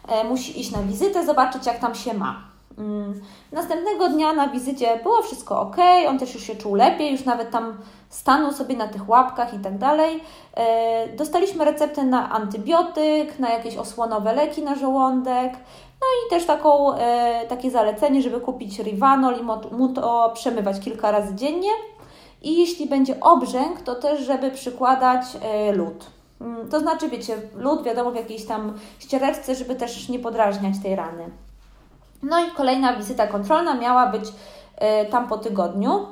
e, musi iść na wizytę, zobaczyć jak tam się ma. Mm, następnego dnia na wizycie było wszystko ok, on też już się czuł lepiej, już nawet tam stanął sobie na tych łapkach i tak dalej. E, dostaliśmy receptę na antybiotyk, na jakieś osłonowe leki na żołądek, no i też taką, e, takie zalecenie, żeby kupić Rivanol i mu to przemywać kilka razy dziennie. I jeśli będzie obrzęk, to też, żeby przykładać e, lód. Mm, to znaczy, wiecie, lód wiadomo w jakiejś tam ściereczce, żeby też nie podrażniać tej rany. No i kolejna wizyta kontrolna miała być e, tam po tygodniu.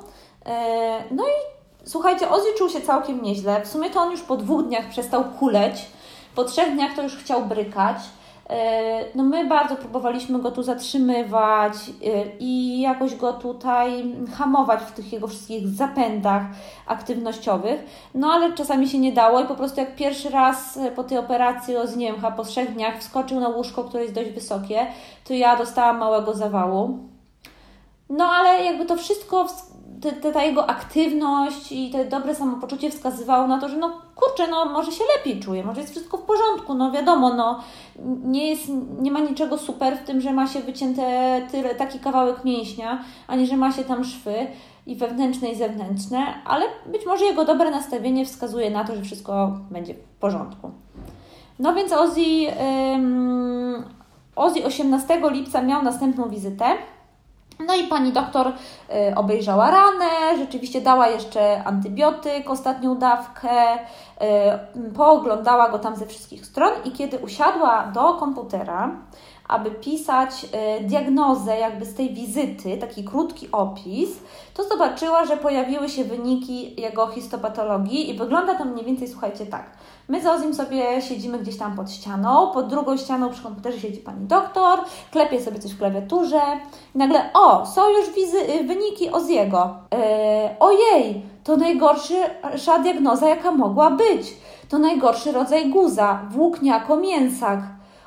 E, no i słuchajcie, Ozzy czuł się całkiem nieźle. W sumie to on już po dwóch dniach przestał kuleć. Po trzech dniach to już chciał brykać. E, no my bardzo próbowaliśmy go tu zatrzymywać i jakoś go tutaj hamować w tych jego wszystkich zapędach aktywnościowych, no ale czasami się nie dało i po prostu jak pierwszy raz po tej operacji o Zniemcha po trzech dniach wskoczył na łóżko, które jest dość wysokie, to ja dostałam małego zawału. No ale jakby to wszystko te, te, ta jego aktywność i te dobre samopoczucie wskazywało na to, że no kurczę, no może się lepiej czuje, może jest wszystko w porządku, no wiadomo, no nie, jest, nie ma niczego super w tym, że ma się wycięte tyle, taki kawałek mięśnia, ani że ma się tam szwy i wewnętrzne i zewnętrzne, ale być może jego dobre nastawienie wskazuje na to, że wszystko będzie w porządku. No więc Ozzy, um, Ozzy 18 lipca miał następną wizytę no i pani doktor y, obejrzała ranę, rzeczywiście dała jeszcze antybiotyk, ostatnią dawkę, y, pooglądała go tam ze wszystkich stron i kiedy usiadła do komputera, aby pisać y, diagnozę jakby z tej wizyty, taki krótki opis, to zobaczyła, że pojawiły się wyniki jego histopatologii i wygląda to mniej więcej, słuchajcie, tak. My z Ozim sobie siedzimy gdzieś tam pod ścianą, pod drugą ścianą przy komputerze siedzi pani doktor, klepie sobie coś w klawiaturze i nagle, o, są już wizy, y, wyniki Oziego. Yy, ojej, to najgorsza diagnoza, jaka mogła być. To najgorszy rodzaj guza, włókniako mięsak.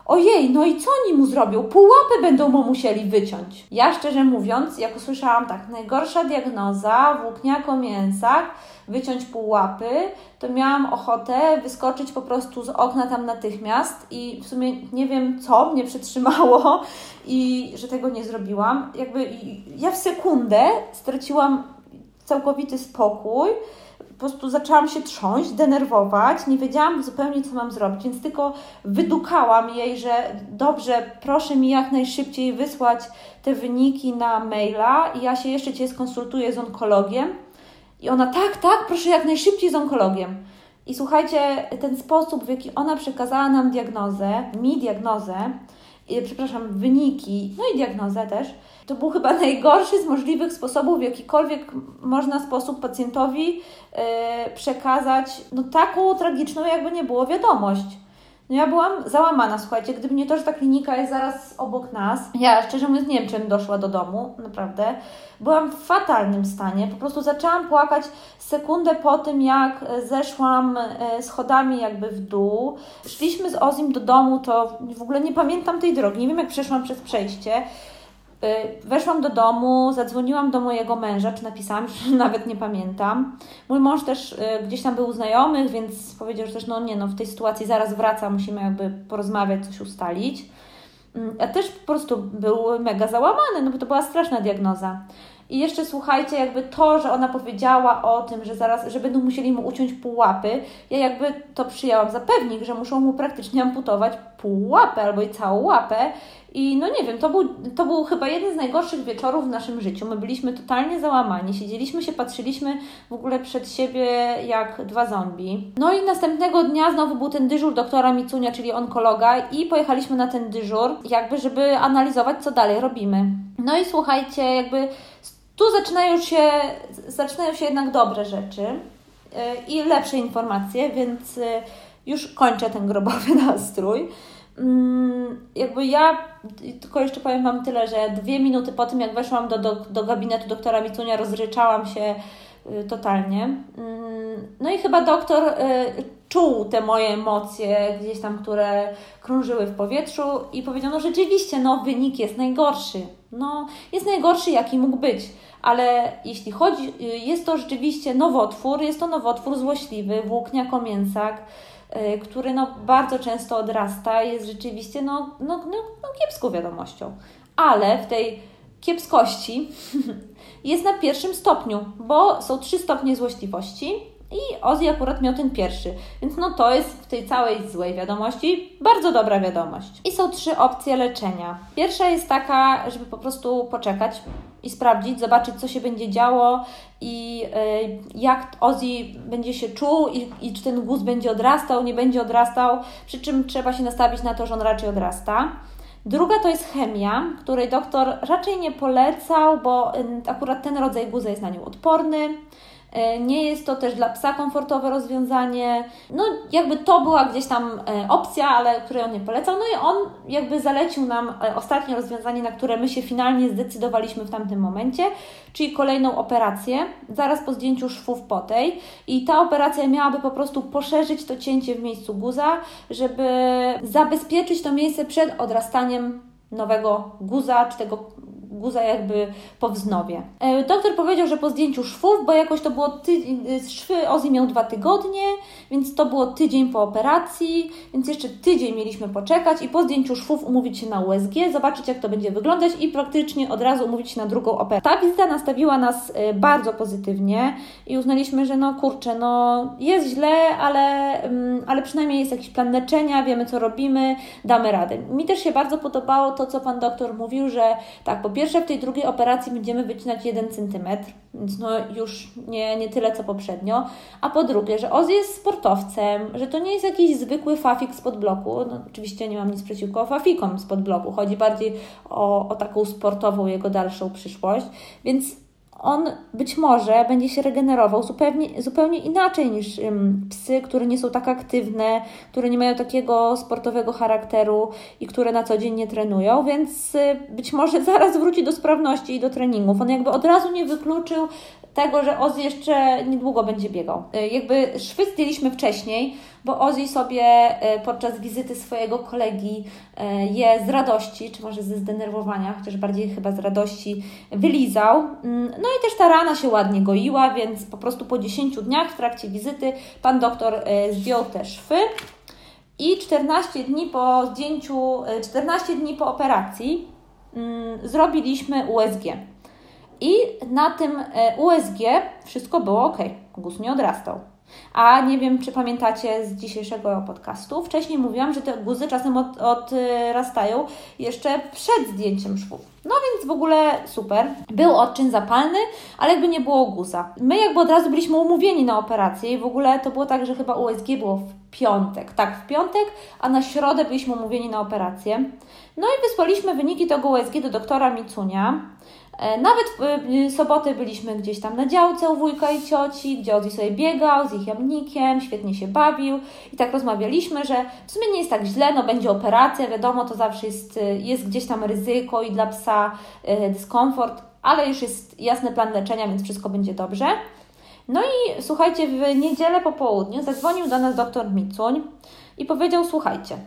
Ojej, no i co oni mu zrobią? Pół łapy będą mu musieli wyciąć. Ja szczerze mówiąc, jak usłyszałam tak, najgorsza diagnoza, włókniako mięsak, wyciąć pół łapy, to miałam ochotę wyskoczyć po prostu z okna tam natychmiast i w sumie nie wiem co mnie przytrzymało i że tego nie zrobiłam. Jakby ja w sekundę straciłam całkowity spokój po prostu zaczęłam się trząść, denerwować, nie wiedziałam zupełnie, co mam zrobić, więc tylko wydukałam jej, że dobrze, proszę mi jak najszybciej wysłać te wyniki na maila i ja się jeszcze Cię skonsultuję z onkologiem. I ona, tak, tak, proszę jak najszybciej z onkologiem. I słuchajcie, ten sposób, w jaki ona przekazała nam diagnozę, mi diagnozę, przepraszam, wyniki, no i diagnozę też, to był chyba najgorszy z możliwych sposobów, w jakikolwiek można sposób pacjentowi yy, przekazać no, taką tragiczną, jakby nie było wiadomość. No ja byłam załamana, słuchajcie, gdyby nie to, że ta klinika jest zaraz obok nas, ja szczerze mówiąc nie wiem, czym doszła do domu, naprawdę. Byłam w fatalnym stanie, po prostu zaczęłam płakać sekundę po tym, jak zeszłam e, schodami jakby w dół. Szliśmy z Ozim do domu, to w ogóle nie pamiętam tej drogi, nie wiem jak przeszłam przez przejście. Y, weszłam do domu, zadzwoniłam do mojego męża, czy napisałam, nawet nie pamiętam. Mój mąż też y, gdzieś tam był u znajomych, więc powiedział, że też no nie, no w tej sytuacji zaraz wraca, musimy jakby porozmawiać, coś ustalić. Mm, a też po prostu był mega załamany, no bo to była straszna diagnoza. I jeszcze słuchajcie, jakby to, że ona powiedziała o tym, że zaraz, że będą musieli mu uciąć pół łapy, ja jakby to przyjęłam za pewnik, że muszą mu praktycznie amputować pół łapy albo i całą łapę. I no nie wiem, to był, to był chyba jeden z najgorszych wieczorów w naszym życiu. My byliśmy totalnie załamani, siedzieliśmy się, patrzyliśmy w ogóle przed siebie jak dwa zombie. No i następnego dnia znowu był ten dyżur doktora Micunia, czyli onkologa i pojechaliśmy na ten dyżur, jakby żeby analizować, co dalej robimy. No i słuchajcie, jakby tu zaczynają się, zaczynają się jednak dobre rzeczy yy, i lepsze informacje, więc yy, już kończę ten grobowy nastrój. Mm, jakby ja, tylko jeszcze powiem Wam tyle, że dwie minuty po tym, jak weszłam do, do, do gabinetu doktora Micunia, rozryczałam się y, totalnie. Mm, no i chyba doktor y, czuł te moje emocje gdzieś tam, które krążyły w powietrzu i powiedział, no rzeczywiście, no wynik jest najgorszy. No, jest najgorszy, jaki mógł być, ale jeśli chodzi, y, jest to rzeczywiście nowotwór, jest to nowotwór złośliwy, włókniako mięsak, który no, bardzo często odrasta, jest rzeczywiście no, no, no, no kiepską wiadomością. Ale w tej kiepskości jest na pierwszym stopniu, bo są trzy stopnie złośliwości i Ozzy akurat miał ten pierwszy. Więc no to jest w tej całej złej wiadomości bardzo dobra wiadomość. I są trzy opcje leczenia. Pierwsza jest taka, żeby po prostu poczekać i sprawdzić, zobaczyć co się będzie działo i yy, jak Ozzy będzie się czuł i, i czy ten guz będzie odrastał, nie będzie odrastał, przy czym trzeba się nastawić na to, że on raczej odrasta. Druga to jest chemia, której doktor raczej nie polecał, bo akurat ten rodzaj guza jest na nią odporny. E, nie jest to też dla psa komfortowe rozwiązanie. No, jakby to była gdzieś tam e, opcja, ale której on nie polecał. No i on jakby zalecił nam e, ostatnie rozwiązanie, na które my się finalnie zdecydowaliśmy w tamtym momencie, czyli kolejną operację, zaraz po zdjęciu szwów po tej. I ta operacja miałaby po prostu poszerzyć to cięcie w miejscu guza, żeby zabezpieczyć to miejsce przed odrastaniem nowego guza, czy tego guza jakby po wznowie. E, doktor powiedział, że po zdjęciu szwów, bo jakoś to było ty... E, szwy Ozzy miał dwa tygodnie, więc to było tydzień po operacji, więc jeszcze tydzień mieliśmy poczekać i po zdjęciu szwów umówić się na USG, zobaczyć jak to będzie wyglądać i praktycznie od razu umówić się na drugą operację. Ta wizyta nastawiła nas e, bardzo pozytywnie i uznaliśmy, że no kurczę, no jest źle, ale, mm, ale przynajmniej jest jakiś plan leczenia, wiemy co robimy, damy radę. Mi też się bardzo podobało to, co Pan doktor mówił, że tak, po pierwsze pierwsze, w tej drugiej operacji będziemy wycinać 1 cm, więc no już nie, nie tyle co poprzednio. A po drugie, że Oz jest sportowcem, że to nie jest jakiś zwykły fafik spod bloku. No, oczywiście nie mam nic przeciwko fafikom spod bloku. Chodzi bardziej o, o taką sportową jego dalszą przyszłość. Więc on być może będzie się regenerował zupełnie, zupełnie inaczej niż um, psy, które nie są tak aktywne, które nie mają takiego sportowego charakteru i które na co dzień nie trenują, więc y, być może zaraz wróci do sprawności i do treningów. On jakby od razu nie wykluczył tego, że Oz jeszcze niedługo będzie biegał. Y, jakby szwy zdjęliśmy wcześniej, bo Ozzy sobie y, podczas wizyty swojego kolegi y, je z radości, czy może ze zdenerwowania, chociaż bardziej chyba z radości, wylizał. Mm, no i też ta rana się ładnie goiła, więc po prostu po 10 dniach w trakcie wizyty pan doktor zdjął te szwy. I 14 dni po zdjęciu, 14 dni po operacji mm, zrobiliśmy USG. I na tym e, USG wszystko było ok, guz nie odrastał. A nie wiem, czy pamiętacie z dzisiejszego podcastu. Wcześniej mówiłam, że te guzy czasem od, odrastają jeszcze przed zdjęciem szwów. No więc w ogóle super. Był odczyn zapalny, ale jakby nie było guza. My jakby od razu byliśmy umówieni na operację i w ogóle to było tak, że chyba USG było w piątek. Tak, w piątek, a na środę byliśmy umówieni na operację. No i wysłaliśmy wyniki tego USG do doktora Micunia. E, nawet w sobotę byliśmy gdzieś tam na działce u wujka i cioci, gdzie Ozzy sobie biegał z ich jamnikiem, świetnie się bawił i tak rozmawialiśmy, że w sumie nie jest tak źle, no będzie operacja, wiadomo, to zawsze jest, jest gdzieś tam ryzyko i dla psa e, dyskomfort, ale już jest jasny plan leczenia, więc wszystko będzie dobrze. No i słuchajcie, w niedzielę po południu zadzwonił do nas doktor Micuń i powiedział, słuchajcie,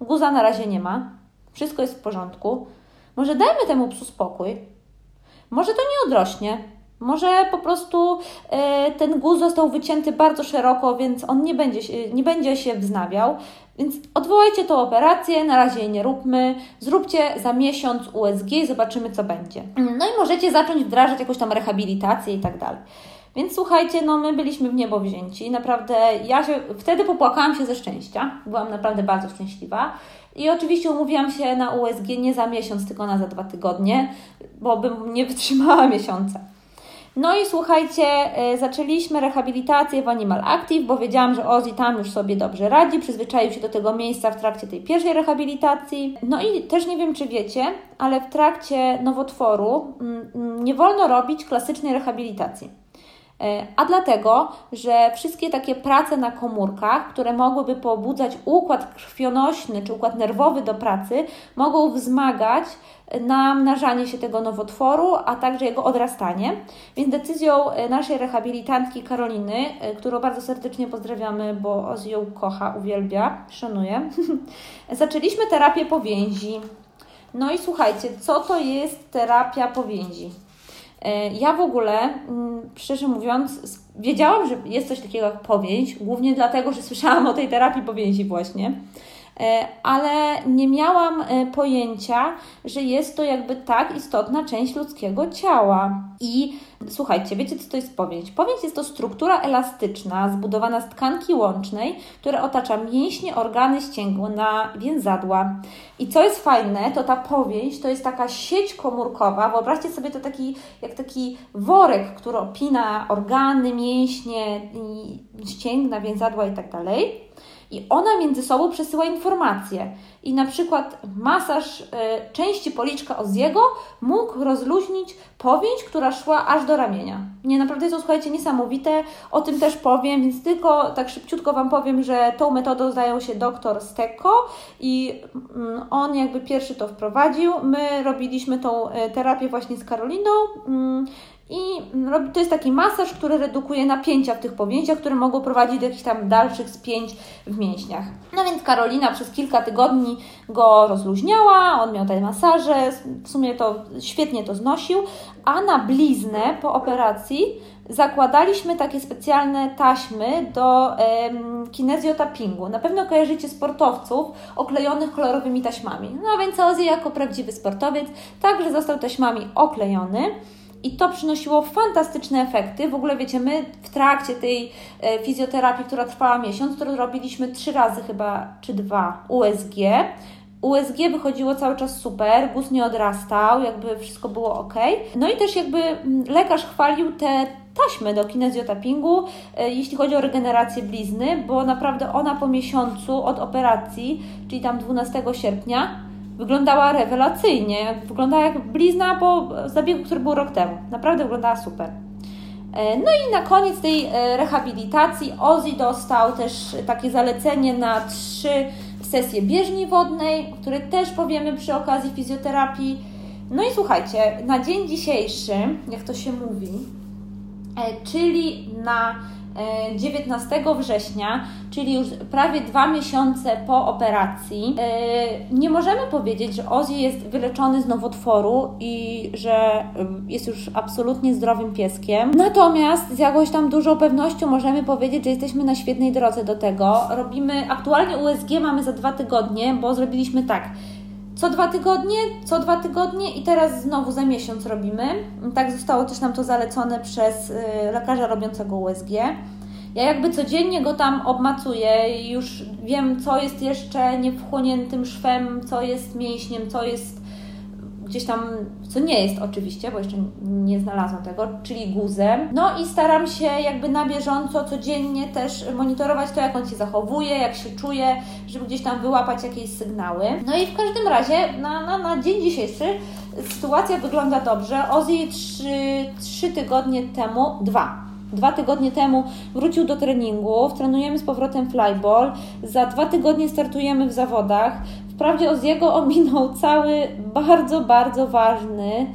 guza na razie nie ma, wszystko jest w porządku, może dajmy temu psu spokój, może to nie odrośnie. Może po prostu e, ten guz został wycięty bardzo szeroko, więc on nie będzie, się, nie będzie się wznawiał. Więc odwołajcie tą operację, na razie jej nie róbmy, zróbcie za miesiąc USG i zobaczymy, co będzie. No i możecie zacząć wdrażać jakąś tam rehabilitację i tak dalej. Więc słuchajcie, no my byliśmy w niebo wzięci. Naprawdę ja się wtedy popłakałam się ze szczęścia. Byłam naprawdę bardzo szczęśliwa. I oczywiście umówiłam się na USG nie za miesiąc, tylko na za dwa tygodnie, bo bym nie wytrzymała miesiąca. No i słuchajcie, e, zaczęliśmy rehabilitację w Animal Active, bo wiedziałam, że Ozzy tam już sobie dobrze radzi, przyzwyczaił się do tego miejsca w trakcie tej pierwszej rehabilitacji. No i też nie wiem, czy wiecie, ale w trakcie nowotworu mm, mm, nie wolno robić klasycznej rehabilitacji. E, a dlatego, że wszystkie takie prace na komórkach, które mogłyby pobudzać układ krwionośny czy układ nerwowy do pracy, mogą wzmagać namnażanie się tego nowotworu, a także jego odrastanie. Więc decyzją e, naszej rehabilitantki Karoliny, e, którą bardzo serdecznie pozdrawiamy, bo Oz ją kocha, uwielbia, szanuje, zaczęliśmy terapię powięzi. No i słuchajcie, co to jest terapia powięzi? E, ja w ogóle, mm, szczerze mówiąc, wiedziałam, że jest coś takiego jak powięź, głównie dlatego, że słyszałam o tej terapii powięzi właśnie. E, ale nie miałam e, pojęcia, że jest to jakby tak istotna część ludzkiego ciała. I słuchajcie, wiecie co to jest powięź? Powięź jest to struktura elastyczna zbudowana z tkanki łącznej, która otacza mięśnie, organy ścięgna, więzadła. I co jest fajne, to ta powięź to jest taka sieć komórkowa. Wyobraźcie sobie to taki, jak taki worek, który opina organy, mięśnie, ścięgna, więzadła i tak dalej i ona między sobą przesyła informacje. I na przykład masaż y, części policzka Oziego mógł rozluźnić powięź, która szła aż do ramienia. Nie, naprawdę jest to, słuchajcie, niesamowite. O tym też powiem, więc tylko tak szybciutko Wam powiem, że tą metodą zajął się doktor Stecco i mm, on jakby pierwszy to wprowadził. My robiliśmy tą y, terapię właśnie z Karoliną. I to jest taki masaż, który redukuje napięcia w tych powięziach, które mogą prowadzić do jakichś tam dalszych spięć w mięśniach. No więc Karolina przez kilka tygodni go rozluźniała, on miał te masaże, w sumie to świetnie to znosił, a na bliznę po operacji zakładaliśmy takie specjalne taśmy do em. Na pewno kojarzycie sportowców oklejonych kolorowymi taśmami. No więc Ozzy jako prawdziwy sportowiec także został taśmami oklejony. I to przynosiło fantastyczne efekty. W ogóle wiecie, my w trakcie tej e, fizjoterapii, która trwała miesiąc, to robiliśmy trzy razy chyba, czy dwa USG. USG wychodziło cały czas super, guz nie odrastał, jakby wszystko było ok. No i też jakby mm, lekarz chwalił te taśmy do kinezjotapingu, e, jeśli chodzi o regenerację blizny, bo naprawdę ona po miesiącu od operacji, czyli tam 12 sierpnia, wyglądała rewelacyjnie. Wyglądała jak blizna po zabiegu, który był rok temu. Naprawdę wyglądała super. E, no i na koniec tej e, rehabilitacji Ozzy dostał też takie zalecenie na trzy sesje bieżni wodnej, o której też powiemy przy okazji fizjoterapii. No i słuchajcie, na dzień dzisiejszy, jak to się mówi, e, czyli na 19 e, września, czyli już prawie dwa miesiące po operacji, e, nie możemy powiedzieć, że Ozzy jest wyleczony z nowotworu i że jest już absolutnie zdrowym pieskiem. Natomiast z jakąś tam dużą pewnością możemy powiedzieć, że jesteśmy na świetnej drodze do tego. Robimy aktualnie USG mamy za dwa tygodnie, bo zrobiliśmy tak co dwa tygodnie, co dwa tygodnie i teraz znowu za miesiąc robimy. Tak zostało też nam to zalecone przez y, lekarza robiącego USG. Ja jakby codziennie go tam obmacuję już wiem, co jest jeszcze niewchłoniętym szwem, co jest mięśniem, co jest gdzieś tam, co nie jest oczywiście, bo jeszcze nie znalazłam tego, czyli guzem. No i staram się jakby na bieżąco, codziennie też monitorować to, jak on się zachowuje, jak się czuje, żeby gdzieś tam wyłapać jakieś sygnały. No i w każdym razie na, na, na dzień dzisiejszy sytuacja wygląda dobrze. Ozzy trzy, trzy tygodnie temu, dwa, Dwa tygodnie temu wrócił do treningów, trenujemy z powrotem flyball. Za dwa tygodnie startujemy w zawodach. Wprawdzie Oziego ominął cały bardzo, bardzo ważny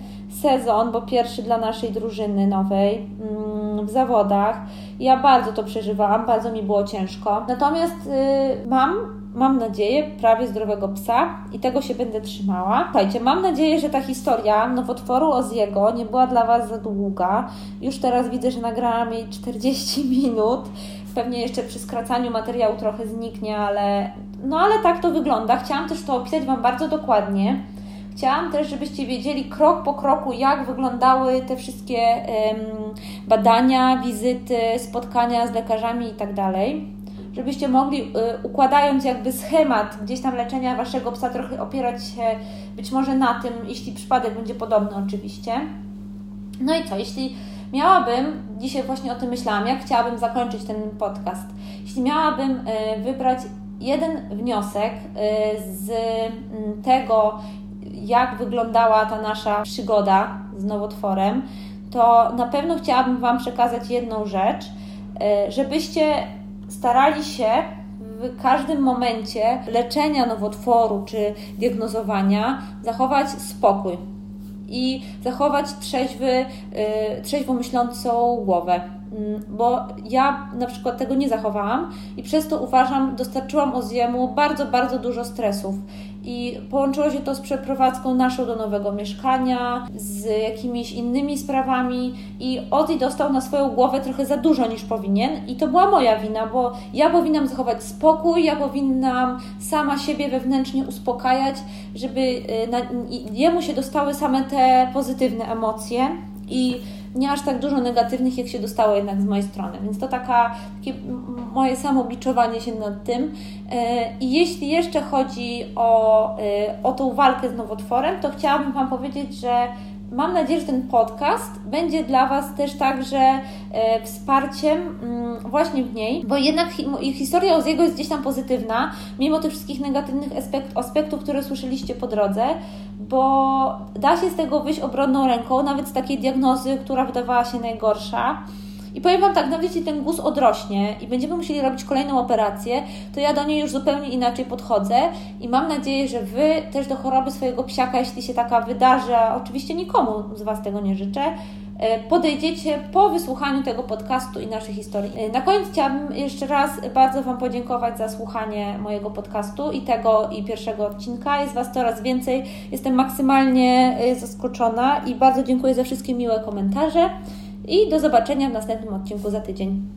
sezon, bo pierwszy dla naszej drużyny nowej mm, w zawodach. Ja bardzo to przeżywałam, bardzo mi było ciężko. Natomiast y, mam, mam nadzieję, prawie zdrowego psa i tego się będę trzymała. Słuchajcie, mam nadzieję, że ta historia nowotworu Oziego nie była dla Was za długa. Już teraz widzę, że nagrałam jej 40 minut. Pewnie jeszcze przy skracaniu materiału trochę zniknie, ale no ale tak to wygląda. Chciałam też to opisać Wam bardzo dokładnie. Chciałam też, żebyście wiedzieli krok po kroku, jak wyglądały te wszystkie badania, wizyty, spotkania z lekarzami i tak dalej. Żebyście mogli, y, układając jakby schemat gdzieś tam leczenia Waszego psa, trochę opierać się być może na tym, jeśli przypadek będzie podobny oczywiście. No i co, jeśli miałabym, dzisiaj właśnie o tym myślałam, jak chciałabym zakończyć ten podcast, jeśli miałabym y, wybrać jeden wniosek y, z tego, jak wyglądała ta nasza przygoda z nowotworem, to na pewno chciałabym Wam przekazać jedną rzecz, y, żebyście starali się w każdym momencie leczenia nowotworu czy diagnozowania zachować spokój i zachować trzeźwy, y, trzeźwo myślącą głowę Mm, bo ja na przykład tego nie zachowałam i przez to uważam, dostarczyłam Oziemu bardzo, bardzo dużo stresów. I połączyło się to z przeprowadzką naszą do nowego mieszkania, z jakimiś innymi sprawami. I Ozzy dostał na swoją głowę trochę za dużo niż powinien. I to była moja wina, bo ja powinnam zachować spokój, ja powinnam sama siebie wewnętrznie uspokajać, żeby y, na, jemu się dostały same te pozytywne emocje. I nie aż tak dużo negatywnych, jak się dostało jednak z mojej strony. Więc to taka, takie moje samobiczowanie się nad tym. E, I jeśli jeszcze chodzi o, e, o tą walkę z nowotworem, to chciałabym Wam powiedzieć, że Mam nadzieję, że ten podcast będzie dla Was też także e, wsparciem mm, właśnie w niej, bo jednak hi historia Oziego jest gdzieś tam pozytywna, mimo tych wszystkich negatywnych aspekt aspektów, które słyszeliście po drodze, bo da się z tego wyjść obronną ręką, nawet z takiej diagnozy, która wydawała się najgorsza. I powiem Wam tak, nawet jeśli ten guz odrośnie i będziemy musieli robić kolejną operację, to ja do niej już zupełnie inaczej podchodzę i mam nadzieję, że Wy też do choroby swojego psiaka, jeśli się taka wydarzy, a oczywiście nikomu z Was tego nie życzę, e, podejdziecie po wysłuchaniu tego podcastu i naszej historii. E, na koniec chciałabym jeszcze raz bardzo Wam podziękować za słuchanie mojego podcastu i tego i pierwszego odcinka. Jest Was coraz więcej. Jestem maksymalnie e, zaskoczona i bardzo dziękuję za wszystkie miłe komentarze i do zobaczenia w następnym odcinku za tydzień.